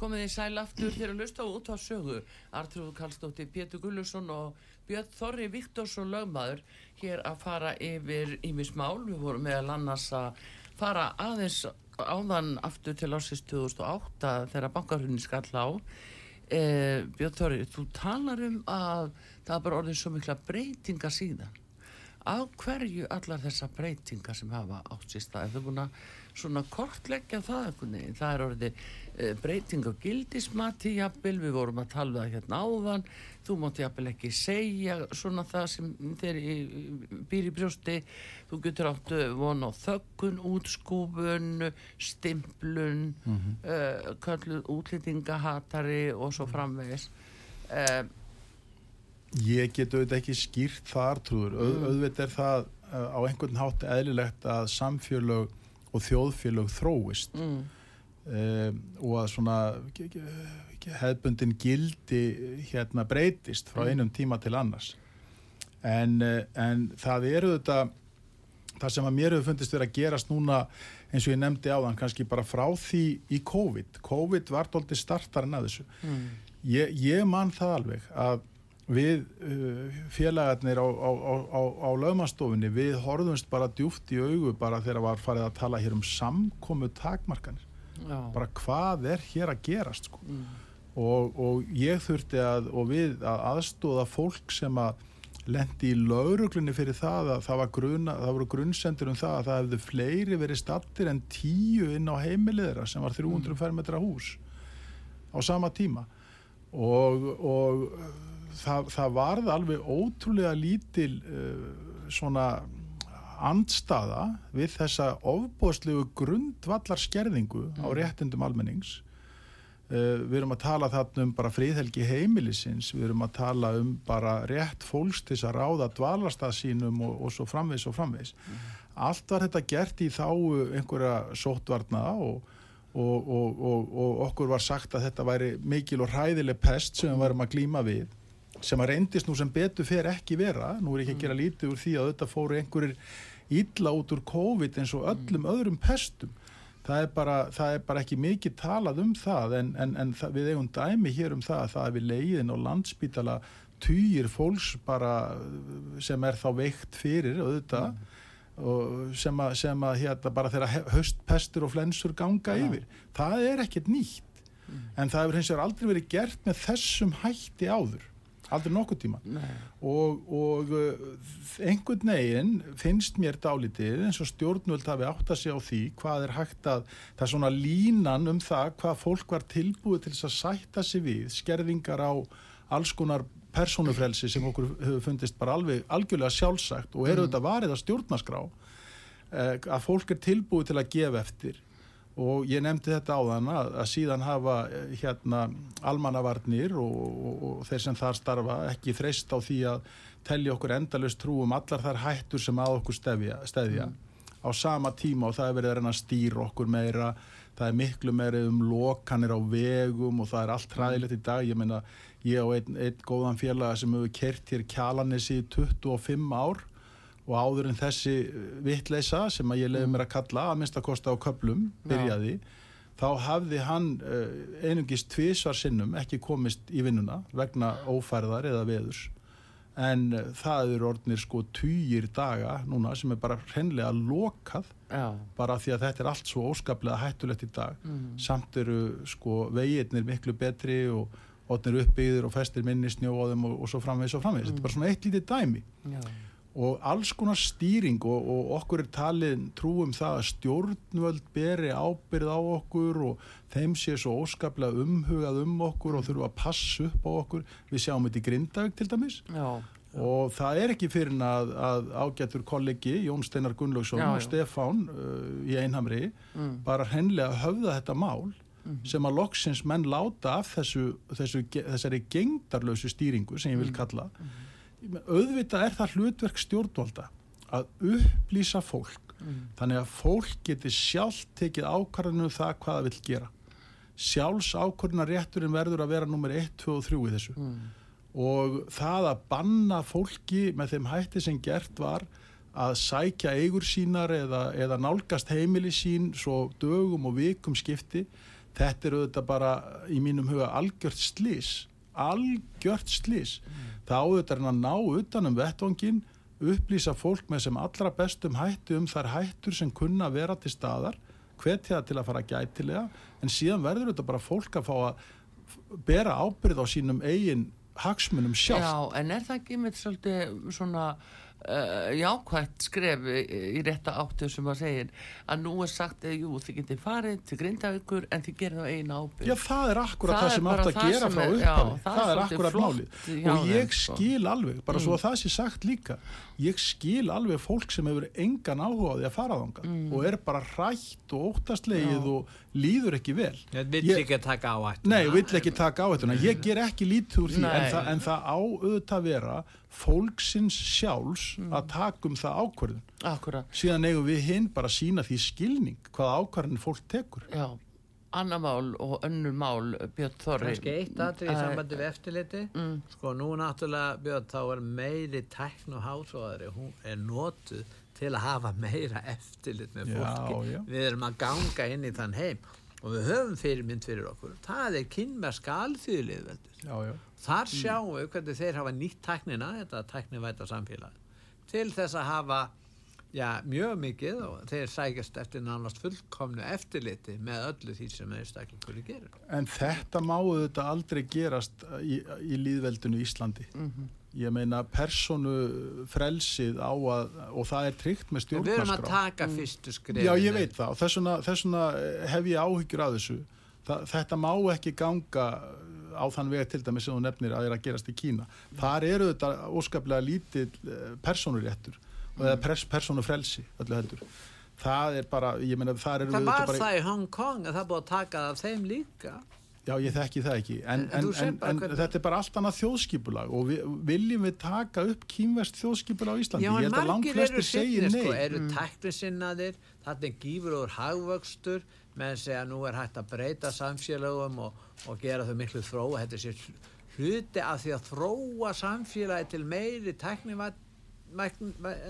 Komið þið sæl aftur þegar að hlusta á útvarpi sögu. Artrúð Kallstóttir, Pétur Gullusson og Björn Þorri Viktorsson lögmaður hér að fara yfir ímismál. Við vorum meðal annars að fara aðeins áðan aftur til ásins 2008 þegar bankarhunni skall á. Eh, Björn Þorri, þú talar um að það er bara orðið svo mikla breytinga síðan á hverju allar þessar breytingar sem hafa átt sér stað þau búin að svona kortleggja það það er orðið breyting á gildismati jafnvel, við vorum að tala um það hérna áðan. Þú mátti jafnvel ekki segja svona það sem þeir býr í brjósti. Þú getur átt von á þökkun, útskúfun stimplun mm -hmm. uh, kalluð útlýtingahatari og svo framvegis. Uh, Ég get auðvitað ekki skýrt þar trúður, Mm. auðvitað er það uh, á einhvern hátt eðlilegt að samfélög og þjóðfélög þróist. Mm, um, og að svona hefðbundin gildi hérna breytist frá Mm. einum tíma til annars. En, uh, en það eru þetta það sem að mér hefur fundist verið að gerast núna eins og ég nefndi áðan kannski bara frá því í COVID. COVID var tólti startarinn að þessu. Mm, ég, ég man það alveg að við uh, félagarnir á, á, á, á, á lögmanstofunni við horfumst bara djúft í augu bara þegar var farið að tala hér um samkomu takmarkanir já, bara hvað er hér að gerast sko. mm, og, og ég þurfti að og við að aðstóða fólk sem að lendi í lauruglunni fyrir það að það, var gruna, það voru grunnsendur um það að það hefðu fleiri verið stattir en tíu inn á heimiliðra sem var 300 fermetra hús á sama tíma. Og, og uh, það, það varð alveg ótrúlega lítil uh, svona andstaða við þessa ofbóðslegu grundvallar skerðingu á réttindum almennings. Uh, við erum að tala þarna um bara fríðhelgi heimilisins, við erum að tala um bara rétt fólks til að ráða dvalarstað sínum og, og svo framvegs og framvegs. Allt var þetta gert í þá einhverja sóttvarna og, og, og, og okkur var sagt að þetta væri mikil og hræðileg pest sem við varum að glíma við sem að reyndist nú sem betur fer ekki vera, nú er ekki að gera lítið úr því að þetta fóru einhverjir illa út úr COVID eins og öllum öðrum pestum. Það er bara, það er bara ekki mikið talað um það en, en, en það, við eigum dæmi hér um það að það hefur leiðin og landsbítala týjir fólks bara sem er þá veikt fyrir auðvitað og sem að, sem að hérna bara þegar höstpestur og flensur ganga Já. yfir. Það er ekkert nýtt. En það hefur hins vegar aldrei verið gert með þessum hætti áður aldrei nokkuð tíma. Nei, og, og uh, einhvern veginn finnst mér dálítið eins og stjórnvöld hafi átt að segja á því hvað er hægt að, það er svona línan um það hvað fólk var tilbúið til þess að sætta sig við, skerðingar á alls konar persónufrelsi sem okkur hefur fundist bara alveg algjörlega sjálfsagt og eru þetta varið að stjórnaskrá eh, að fólk er tilbúið til að gefa eftir og ég nefndi þetta áðan að, að síðan hafa eh, hérna almannavarnir og, og, og þeir sem þar starfa ekki þreist á því að telja okkur endalust trú um allar þær hættur sem að okkur stefja, steðja. Á sama tíma og það er verið að reyna að stýra okkur meira það er miklu meira um lokanir á vegum og það er allt hræðilegt í dag. Ég meina ég og einn, einn góðan félaga sem hefur kert hér kjalanessi í 25 ár og áður en þessi vittleisa sem að ég leiði mér að kalla að minnsta kosta á köplum byrjaði þá hafði hann uh, einungis tvísvar sinnum ekki komist í vinnuna vegna ófærðar eða veðurs. En uh, það eru orðnir sko týjir daga núna sem er bara hreinlega lokað já, bara því að þetta er allt svo óskaplega hættulegt í dag. Samt eru sko veginnir miklu betri og orðnir uppbyggðir og festir minni snjóðum og, og svo framvegis og framvegis. Þetta er bara svona eitt lítið dæmi. Já, og alls konar stýring og, og okkur er talið trúum það að stjórnvöld beri ábyrð á okkur og þeim sé svo óskaplega umhugað um okkur og þurfa að passa upp á okkur við sjáum þetta í Grindavík til dæmis já, og það er ekki fyrir að, að ágættur kollegi Jón Steinar Gunnlaugsson Já, og já. Stefán uh, í Einhamri mm, bara hreinlega höfða þetta mál Mhm. sem að loksins menn láta af þessu, þessu, þessari gengdarlausu stýringu sem ég vil Mhm. kalla auðvitað er það hlutverk stjórnvalda að upplýsa fólk. Mm, þannig að fólk geti sjálf tekið ákvarðinu um það hvað það vil gera. Sjálfs ákvarðina rétturinn verður að vera nummer 1, 2 og 3 í þessu. Mm, og það að banna fólki með þeim hætti sem gert var að sækja eigur sínar eða, eða nálgast heimili sín svo dögum og vikum skipti þetta er auðvitað bara í mínum huga algjört slís algjört slís það áður er að ná utanum vettvangin upplýsa fólk með sem allra bestum hættu um þær hættur sem kunna vera til staðar hvetja til að fara gætilega en síðan verður þetta bara fólk að fá að bera ábyrð á sínum eigin hagsmunum sjálft. Já, en er það ekki með svolítið svona uh, jákvætt skref í, í rétta áttu sem að segja að nú er sagt að jú, þið getið farið til Grindavíkur en þið gerir það eina ábyrg Já, það er akkurat Það það, sem átt að gera frá já, það það er akkurat málið. Og ég sko. skil alveg, bara svo að það sé sagt líka, ég skil alveg fólk sem hefur engan áhuga á því að fara þangað Mm. og er bara hrætt og óttastlegið og líður ekki vel. Ég vil Ég- ekki taka á hættu. Nei, vill ekki taka á þetta. Ég ger ekki lítið úr því, en það, en það á auðvitað að vera fólksins sjálfs Mm. að taka um það ákvörðun. Akkurat, Síðan eigum við hinn bara að sína því skilning hvaða ákvörðin fólk tekur. já annar mál og önnur mál Björn Þorri Kannski eitt atrið í sambandi við eftirliti. mm. Sko nú náttúrulega Björn þá er meiri tækn og hásóðari, hún er notuð til að hafa meira eftirlit með Já, fólki. já. Við erum að ganga inn í þann heim og við höfum fyrirmynd fyrir okkur. Það er kynmerska alþjóðlið. Já, já. Þar sjáum við hvernig þeir hafa nýtt tæknina, þetta tæknivæta samfélag, til þess að hafa já, mjög mikið og þeir sækjast eftir nánast fullkomnu eftirliti með öllu því sem einstaklingur gerir. En þetta má auðvitað aldrei gerast í, í líðveldinu Íslandi. Mhm. Ég meina personu frelsið á að, og það er tryggt með Og við erum að stjórnarskrá. taka fyrstu skrifin. Já, ég veit það og þess vegna, þess vegna hef ég áhyggjur af þessu. Þa, þetta má ekki ganga á þann vega til dæmis sem þú nefnir að er að gerast í Kína. Þar eru þetta óskaplega lítill personuréttur það er pers, personufrelsi öllu heldur. Það er bara, ég meina, þar eru Það var bara... það í Hong Kong að það búið að taka það af þeim líka. Já, ég þekki það ekki, en, En- en en, þetta er bara allt annað þjóðskipulag og við, viljum við taka upp kýmvest þjóðskipulag á Íslandi? Já, ég held að langt flestir segir nei. sko, eru mm. tæknisinnaðir, þarna er gífur úr hagvöxtur, menn segja nú er hægt að breyta samfélagum og, og gera þau miklu þróa, þetta er sér hluti af því að þróa samfélagi til meiri tæknivæðingar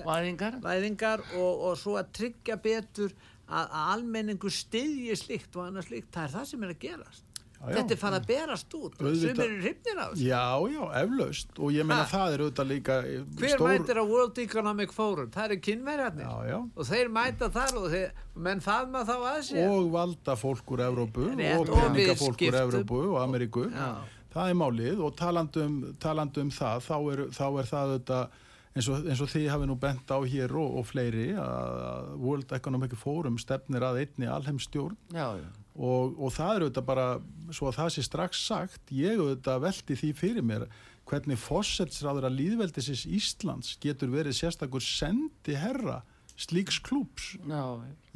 Væðingar og, og svo að tryggja betur að, að almenningu styðji slikt og annað slikt, það er það sem er að gerast. Já, já. Þetta er farið að berast út, sem eru hrifnir á þessu. Já, já, eflaust og ég meina Ha? það er auðvitað líka Hver mætir á World Economic Forum? Það eru kynverjarnir. Já, já. Og þeir mæta þar og þeir, menn faðma þá að sér. og valda fólk úr Evrópu Rétt, og og peninga fólk úr. Evrópu og Ameríku Já. það er málið og talandum, talandum það þá er, þá er það auðvitað eins og, eins og þið hafi nú bent á hér og, og fleiri að World Economic Forum stefnir að einni alheimstjórn Já, já. Og, og það er auðvitað bara svo að það sé strax sagt ég auðvitað velti því fyrir mér hvernig fósetsráður að líðveldisins Íslands getur verið sérstakur sendi herra slíks klúps Já,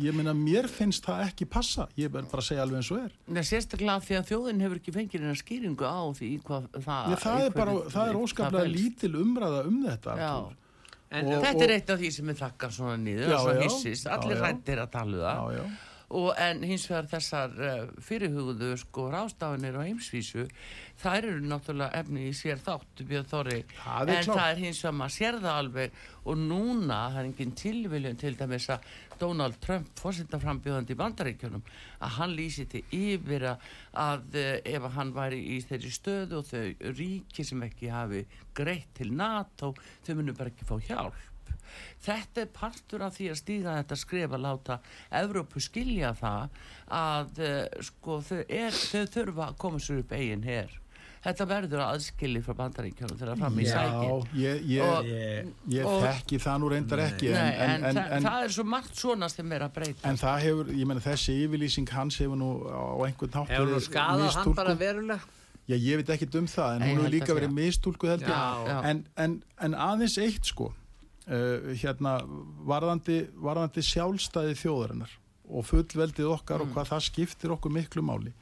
ég meina mér finnst það ekki passa ég verð bara að segja alveg eins og er Nei, sérstaklega því að þjóðin hefur ekki fengið hérna skýringu á því hvað það ég, það, er bara, það er óskaplega felst. lítil umræða um þetta. Artúr. En, Og- Þetta er eitt af því sem er þakkar svona niður Já, og svo hissist, allir já. rættir að tala um það já, já. Og en hins vegar þessar uh, fyrirhugðu sko rástafinir á heimsvísu þær eru náttúrulega efni í sér þáttu Björn Þorri. Það en klárt. það er hins vegar maður sér það alveg. Og núna það er engin tilviljun til dæmis að Donald Trump fórsetaframbjóðandi í bandaríkjunum að hann lýsi til yfir að, eh, ef hann væri í þeirri stöðu og þau ríki sem ekki hafi greitt til NATO þau munu bara ekki fá hjálp Þetta er partur af því að stíga þetta skref að láta Evrópu skilja það að uh, sko, þau, er, þau þurfa að koma sér upp eigin her. Þetta verður aðskilið frá bandaríkjunum þegar fram í sækin. já ég, ég, Og- ég, ég þekki það nú reyndar ekki Nei, en, en, en, það, en, það er svo margt svona sem er að breyta. en það hefur, ég meina þessi yfirlýsing hans hefur nú á einhvern hátt hefur nú skadað hann bara verulega? Já, ég veit ekki um það, en ég hún hefur líka verið mistúlkuð held ég. Já, já. En, en, en aðeins eitt sko, uh, hérna, varðandi, varðandi sjálfstæði þjóðarinnar og fullveldið okkar Mm. og hvað það skiptir okkur miklu máli.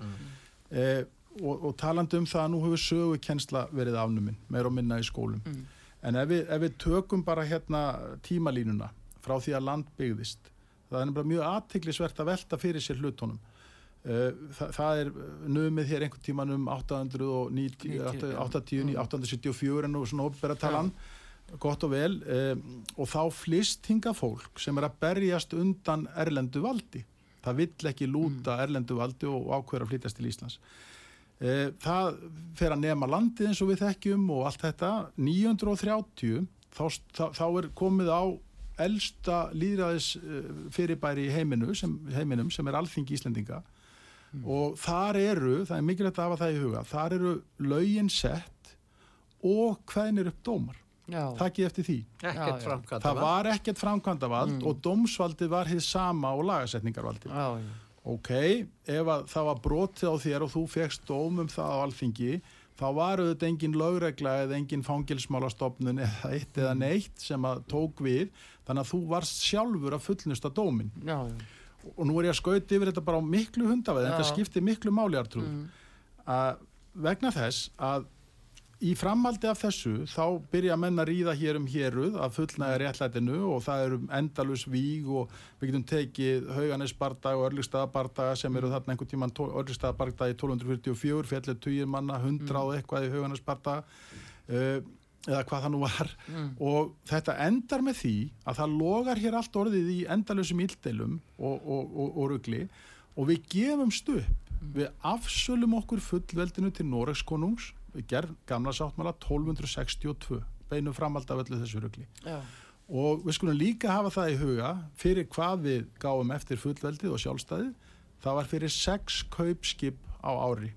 Uh, og, og talandi um það að nú hefur sögukensla verið afnuminn, meir og minna í skólum. Mm. En ef við, ef við tökum bara hérna tímalínuna frá því að land byggðist, það er bara mjög aðtiklisvert að velta fyrir sér hlutunum. Uh, það, það er numið hér einhvern tíman um 890, 90, 80, já. 80, 874 en nú svona opera talan gott og vel um, og þá flist hinga fólk sem er að berjast undan erlendu valdi. Það vill ekki lúta erlendu valdi og ákveður að flytjast til Íslands. Uh, það fer að nema landið eins og við þekkjum og allt þetta. 930 þá, þá, þá er komið á elsta líðræðis fyrirbæri í heiminu sem, heiminum sem er alþingi Íslendinga. Og þar eru, það er mikilvægt að hafa það í huga þar eru lögin sett og hvernig upp dómar Já, takið eftir því. Já, ekkert já. framkvæmda það var ekkert framkvæmdavald og dómsvaldið var hið sama og lagasetningarvaldið. Já, já. ok, ef að það var brotið á þér og þú fegst dóm um það á alþingi þá var auðvitað engin lögregla eða engin fangilsmálastofnun eða eitt eða neitt sem að tók við þannig að þú varst sjálfur að fullnusta dómin já, já. og nú er ég að skauti yfir þetta bara á miklu hundaveð þetta skiptir miklu máli Artrúð. Að vegna þess að í framhaldi af þessu þá byrja menn að ríða hér um héruð að fullnæga réttlætinu og það eru endalus víg og við getum tekið Hauganisbardag og Örlugstaðabardag sem eru þarna einhvern tíman Örlugstaðabardag í 1244 fjallir tugir manna, 100 og eitthvað í Hauganisbardag uh, eða hvað það nú var. Og þetta endar með því að það logar hér allt orðið í endalusum íldeilum og, og, og, og rugli og við gefumst upp. Við afsölum okkur fullveldinu til Noregs konungs við gerð gamla sáttmála 1262 beinum framald af öllu þessu rugli já. og við skulum líka hafa það í huga fyrir hvað við gáum eftir fullveldið og sjálfstæðið það var fyrir sex kaupskip á ári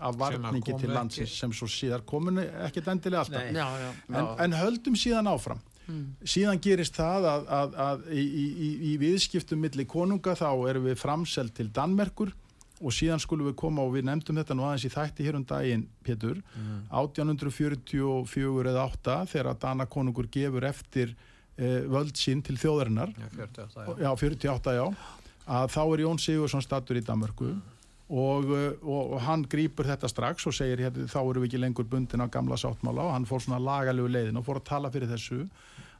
af varningi til ekki. landsins sem svo síðar kominu ekkert endilega alltaf Nei. já, já, en, já. en höldum síðan áfram síðan gerist það að, að, að í, í, í, í viðskiptum milli konunga þá erum við framselt til Danmerkur og síðan skulum við koma og við nefndum þetta nú aðeins í þætti hér um daginn Pétur, 1844 eða 8 þegar að Dana konungur gefur eftir eh, völd sín til þjóðarinnar. Já, 48, já. já, 48 já. Að þá er Jón Sigursson stattur í Danmörku og, uh, og, og hann grýpur þetta strax og segir hérna, þá erum við ekki lengur bundin á gamla sáttmála. Og hann fór svona lagalegu leiðin og fór að tala fyrir þessu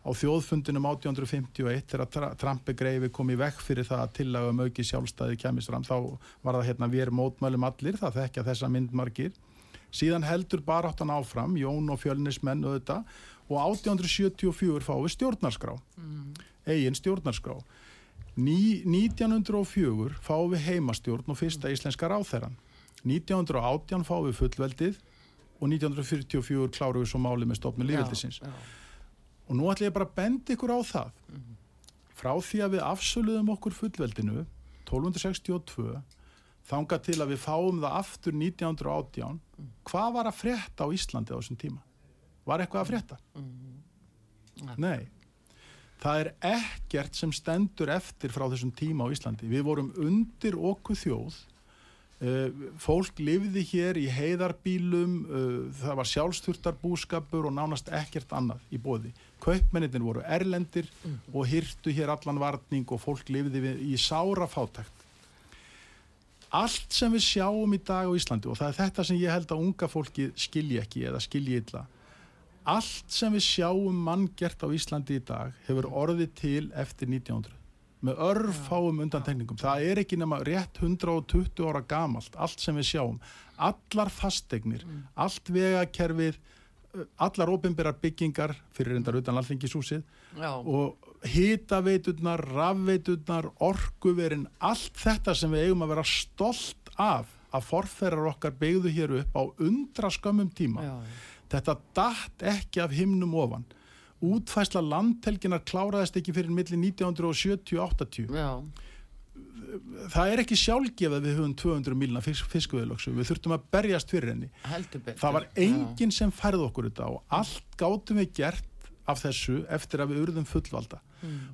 á þjóðfundinum 1851 þegar Tra- Trampi greifi kom í vekk fyrir það að tillaga um auki sjálfstæði kemist fram þá var það hérna við erum mótmælum allir það þekkja þessa myndmargir síðan heldur baráttan áfram Jón og fjölnismenn auðvitað og 1874 fáum við stjórnarskrá eigin stjórnarskrá. Ný, 1904 fáum við heimastjórn og fyrsta íslenska ráþæran 1918 fáum við fullveldið og 1944 klárum við svo málið með stofnum lífveldisins Já, já. Og nú ætlum ég bara að benda ykkur á það. Frá því að við afsöluðum okkur fullveldinu 1262 þanga til að við fáum það aftur 1918 hvað var að frétta á Íslandi á þessum tíma? Var eitthvað að frétta? Nei. Það er ekkert sem stendur eftir frá þessum tíma á Íslandi. Við vorum undir okkur þjóð. Uh, fólk lifði hér í heiðarbílum uh, það var sjálfsturtarbúskapur og nánast ekkert annað í bóði kaupmennitin voru erlendir og hyrtu hér allan varning og fólk lifði við, í sára fátækt. Allt sem við sjáum í dag á Íslandi og það er þetta sem ég held að unga fólki skilji ekki eða skilji illa. Allt sem við sjáum manngert á Íslandi í dag hefur orðið til eftir 1900 með örfáum undantekningum. Það er ekki nema rétt 120 ára gamalt allt sem við sjáum. Allar fastegnir, allt vegakerfið allar opinberar byggingar fyrir reyndar utan alþingishúsið Já, og hitaveiturnar, rafveiturnar, orkuverin, allt þetta sem við eigum að vera stolt af að forferðar okkar byggðu hér upp á undra skömmum tíma. já, Þetta datt ekki af himnum ofan. Útfæsla landhelginar kláraðist ekki fyrir milli 1970-80. já, Það er ekki sjálfgefið að við höfum 200 milna fiskveðlöksu. Við þurftum að berjast fyrir henni. Það var enginn sem færði okkur þetta og allt gátum við gert af þessu eftir að við urðum fullvalda.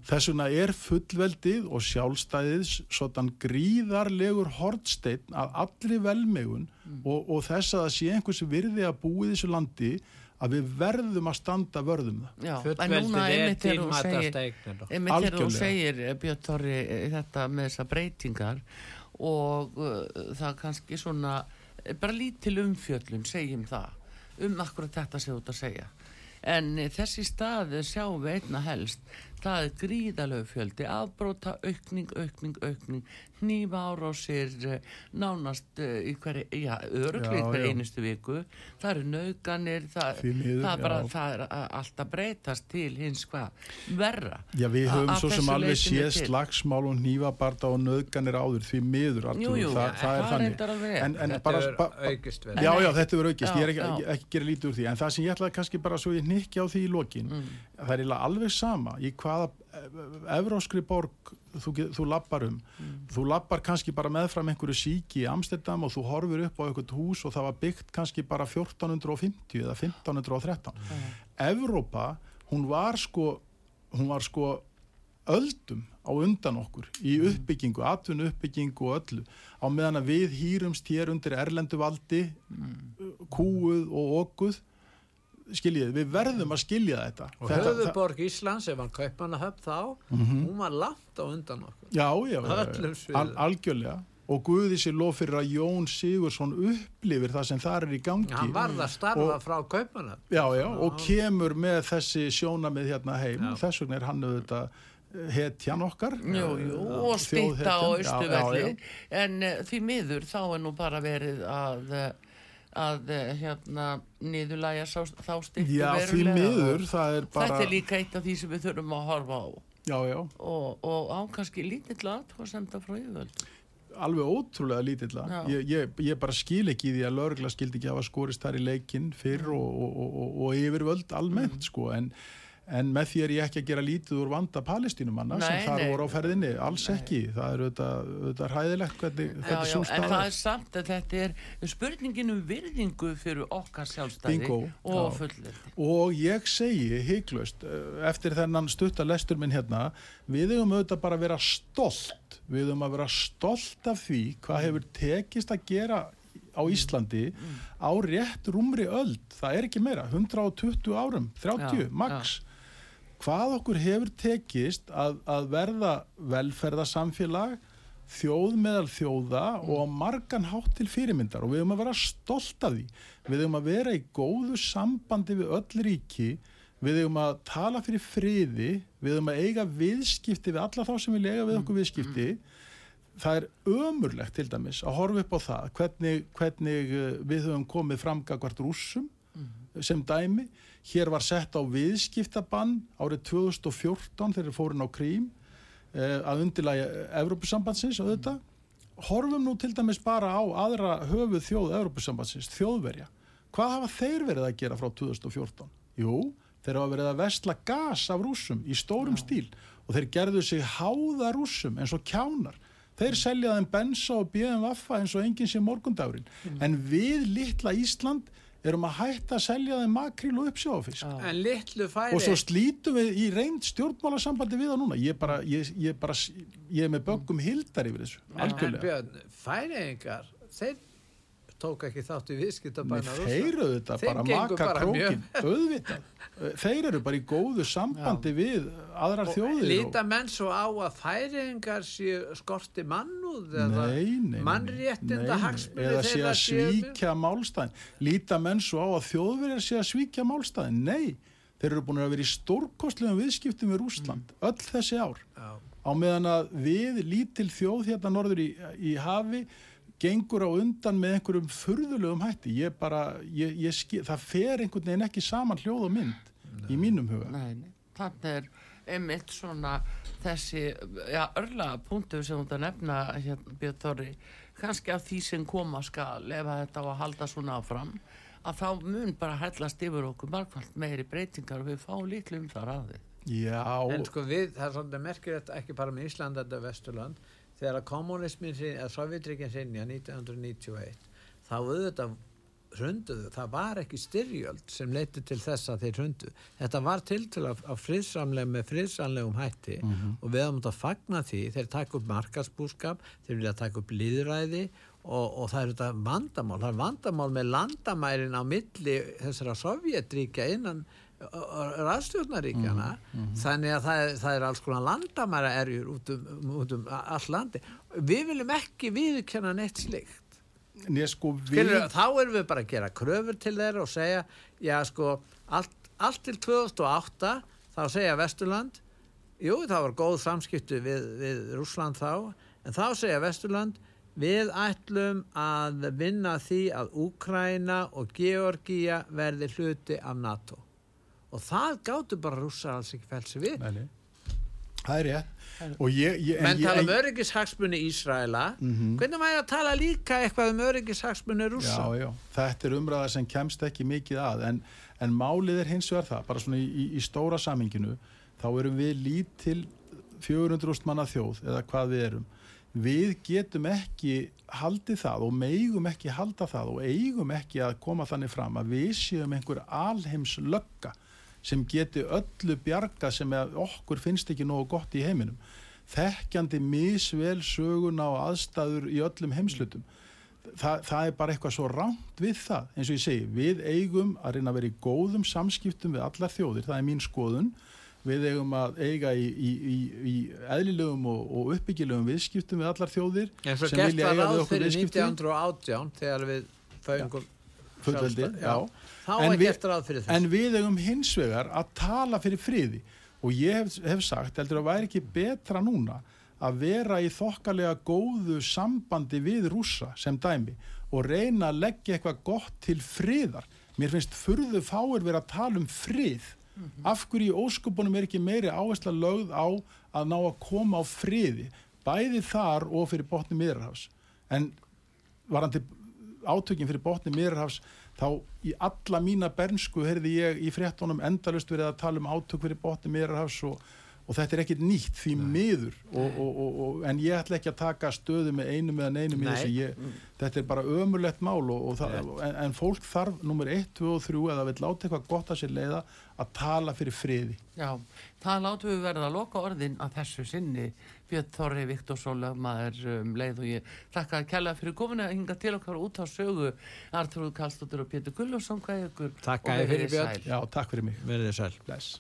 Þess vegna er fullveldið og sjálfstæðið svona gríðarlegur hortsteinn að allri velmegun og, og þess að það sé einhvers virði að búi þessu landi að við verðum að standa vörðum það. Já, en núna einmitt þegar þú segir, eh, Björn Torri eh, þetta með þessar breytingar og uh, það kannski svona bara lítil umfjöllun segjum það um akkurat þetta sem þú ert að segja en þessi stað sjáum við einna helst það er gríðalög fjöldi afbróta, aukning, aukning, aukning nýfa árásir eh, nánast eh, í hverju, já, Já, hverju já. einustu viku það eru nauganir það, Því miður, það, er bara, já. það er a- alltaf breytast til hins hvað verra Já, við A- höfum að svo sem alveg til. slagsmál og nýfabarda og nöðganir áður því miður Jú, jú, það, ja, það er þannig en, en Þetta bara, er aukist. Já, já, þetta verður aukist, ég er ekki, Já, ekki, já. ekki gera lítið úr því en það sem ég ætlaði kannski bara svo ég nikki á því í lokin Mm. það er alveg sama í hvaða evróskri borg þú, þú lappar um. Mm. þú lappar kannski bara meðfram einhverju síki í Amsterdam og þú horfir upp á eitthvað hús og það var byggt kannski bara 1450 eða 1513 Evrópa, hún var sko hún var sko öldum á undan okkur í uppbyggingu, atvinnu uppbyggingu og öllu. Á meðan að við hýrumst hér undir erlendu valdi kúuð og okkuð skiljið, við verðum að skilja þetta. Og Þetta- höfuborg Íslands, ef hann kaupmannahöfn þá, Mhm. hún var langt á undan okkur. Já, já, al, algjörlega. Og Guði sér lof fyrir að Jón Sigursson upplifir það sem þar er í gangi. Hann varð að starfa Og- frá kaupmannahöfn. já, já, og kemur með þessi sjónamið hérna heim. Já. þess vegna er hann auðvitað eh, hetjan okkar. Jú, jú, Já, og stýtta á austuvelli já, en uh, því miður þá er nú bara verið að að uh, hérna niðurlæja sá, þá stýttu Já, verulega. því miður, og það er bara þetta er líka eitt af því sem við þurfum að horfa á. Já, já, og, og á kannski lítill aðtvasemda frá yfirvöld alveg ótrúlega lítilla Já. ég, ég, ég bara skil ekki því að lögregla skildi ekki hafa skorist þar í leikinn fyrr og, og, og, og, og yfirvöld almennt sko en, en með því er ég ekki að gera lítið úr vanda palestínumanna sem Nei, þar nei. voru á ferðinni, alls ekki. Það er auðvitað, auðvitað hræðilegt hvernig, hvernig já, svo en það er. samt að þetta er spurningin um virðingu fyrir okkar sjálfstæði og Já. fullveldi og ég segi hygglust eftir þennan stutta lestur minn hérna við höfum auðvitað bara að vera stolt. Við höfum að vera stolt af því hvað hefur tekist að gera á Íslandi á rétt rúmri öld, það er ekki meira 120 árum, 30 Já, max hvað okkur hefur tekist að, að verða velferðarsamfélag þjóð meðal þjóða og á margan hátt til fyrirmyndar og við höfum að vera stolt af því. Við höfum að vera í góðu sambandi við öll ríki við höfum að tala fyrir friði við höfum að eiga viðskipti við alla þá sem vilja eiga við okkur viðskipti. Það er ömurlegt til dæmis að horfa upp á það hvernig, hvernig eh, við höfum komið framgagvart rússum sem dæmi. Hér var sett á viðskiptabann árið 2014 þegar fórin á krím eh, að undirlæga Evrópusambandsins og þetta. Horfum nú til dæmis bara á aðra höfuð þjóð Evrópusambandsins, þjóðverja. Hvað hafa þeir verið að gera frá 2014? Jú, þeir hafa verið að vestla gas af rússum í stórum stíl og þeir gerðu sig háða rússum eins og kjánar. Þeir selja þeim bensa og bjöðum vaffa eins og enginn sé morgundagurinn. En við litla Ísland erum að hætta að selja þeim makríl og uppsjáfisk. Já. En litlu færi... Og svo slítum við í reynd stjórnmálasambandi við það núna. Ég, bara, ég, ég, bara, ég er með böggum hildar yfir þessu. En Algjörlega. Björn, færiðingar, þeir tók ekki þátt í viðskiptabæna þeir eru þetta bara maka krókin. Þeir eru bara í góðu sambandi við aðrar þjóðir. og- Líta menn svo á að færiðingar séu skorti mannúð eða mannréttinda hagsmunni eða sé að svíkja málstæðin líta menn svo á að þjóðverjar sé að svíkja málstæðin, nei. Þeir eru búin að vera í stórkostlegum viðskiptum við Rúsland, öll þessi ár. Já. á meðan að við lítil þjóð hérna norður í, í hafi gengur á undan með einhverjum furðulegum hætti, ég bara ég, ég skil, það fer einhvern veginn ekki saman hljóð og mynd í mínum huga Nei, nei. Þannig er einmitt svona þessi, já, örla punktu sem þú ert að nefna, hérna, Björn Þorri, kannski af því sem koma skal ef þetta á að halda svona áfram, að þá mun bara hellast yfir okkur margfald meiri breytingar og við fáum líklu um það ræði. Já, En sko við, það er svolítið merkilegt ekki bara með Ísland þetta Vesturland þegar að kommunismin sinni, eða Sovjetrikin sinni 1991 þá auðvitað hrunduðu, það var ekki styrjöld sem leiti til þess að þeir hrundu. Þetta var til til að, að friðsamlega með friðsamlegum hætti. Og við höfum að fagna því, þeir taka upp markasbúskap, þeir vilja taka upp líðræði og, og það er þetta vandamál. Það er vandamál með landamærin á milli þessara Sovjetríkja innan raðstjórnaríkjana þannig að það er, það er alls konar landamæra erjur út um, út um all landi við viljum ekki viðkenna neitt slikt Né, sko, við, Skilur, þá erum við bara að gera kröfur til þeirra og segja, já sko allt, allt til 2008 þá segja Vesturland jú, það var góð samskipti við, við Rússland þá, en þá segja Vesturland, við ætlum að vinna því að Úkraina og Georgía verði hluti af NATO. Og það gáttu bara rússar alls ekki fælt sig við. Nei, nei. Það er rétt. Og ég, ég, en Menn tala um öryggishagsmunni Ísraela, Mhm. hvernig væri að tala líka eitthvað um öryggishagsmunni rússa? Já, já, þetta er umræða sem kemst ekki mikið að en, en málið er hins vegar það, bara svona í, í, í stóra saminginu, þá erum við lítil 400.000 manna þjóð eða hvað við erum. Við getum ekki haldið það og meigum ekki halda það og eigum ekki að koma þannig fram að við séum einhver alheims lögga sem geti öllu bjarga sem okkur finnst ekki nógu gott í heiminum. Þekkjandi misvel söguna og aðstæður í öllum heimslutum það, það er bara eitthvað svo rámt við það. Eins og ég segi, við eigum að reyna að vera í góðum samskiptum við allar þjóðir. Það er mín skoðun. Við eigum að eiga í, í, í, í eðlilegum og, og uppbyggilegum viðskiptum við allar þjóðir En svo sem gert var okkur fyrir viðskipti. 1918 þegar við föngum fullveldi, já. Þá En við- en við eigum hins vegar að tala fyrir friði og ég hef, hef sagt, heldur að væri ekki betra núna að vera í þokkalega góðu sambandi við rússa sem dæmi og reyna að leggja eitthvað gott til friðar. Mér finnst furðu fáir vera að tala um frið. Af hverju í óskupunum er ekki meiri áhersla lögð á að ná að koma á friði, bæði þar og fyrir botni miðrarhafs. En varandi átökin fyrir botni miðrarhafs þá í alla mína bernsku heyrði ég í fréttunum endalust verið að tala um átök fyrir botni miðrarhafs og, og þetta er ekkit nýtt því miður. Og, og, og, en ég ætla ekki að taka stöðu með einum eða neinum í Nei. þessu. Ég, þetta er bara ömulegt mál og, það, en, en fólk þarf nummer 1, 2 og 3 eða vil láta eitthvað gott að sér leiða að tala fyrir friði. Já, það látum við verða að loka orðin að þessu sinni Björn Þorri Viktor Sólöfmaður um leið og ég þakka að kella fyrir komuna hinga til okkar út á sögu Artur Kallstóttur og Pétur Gullarsson hvað ykkur Takk og að þið fyrir, Björn. sæl. Já, takk fyrir mig Verðið sæl. Bless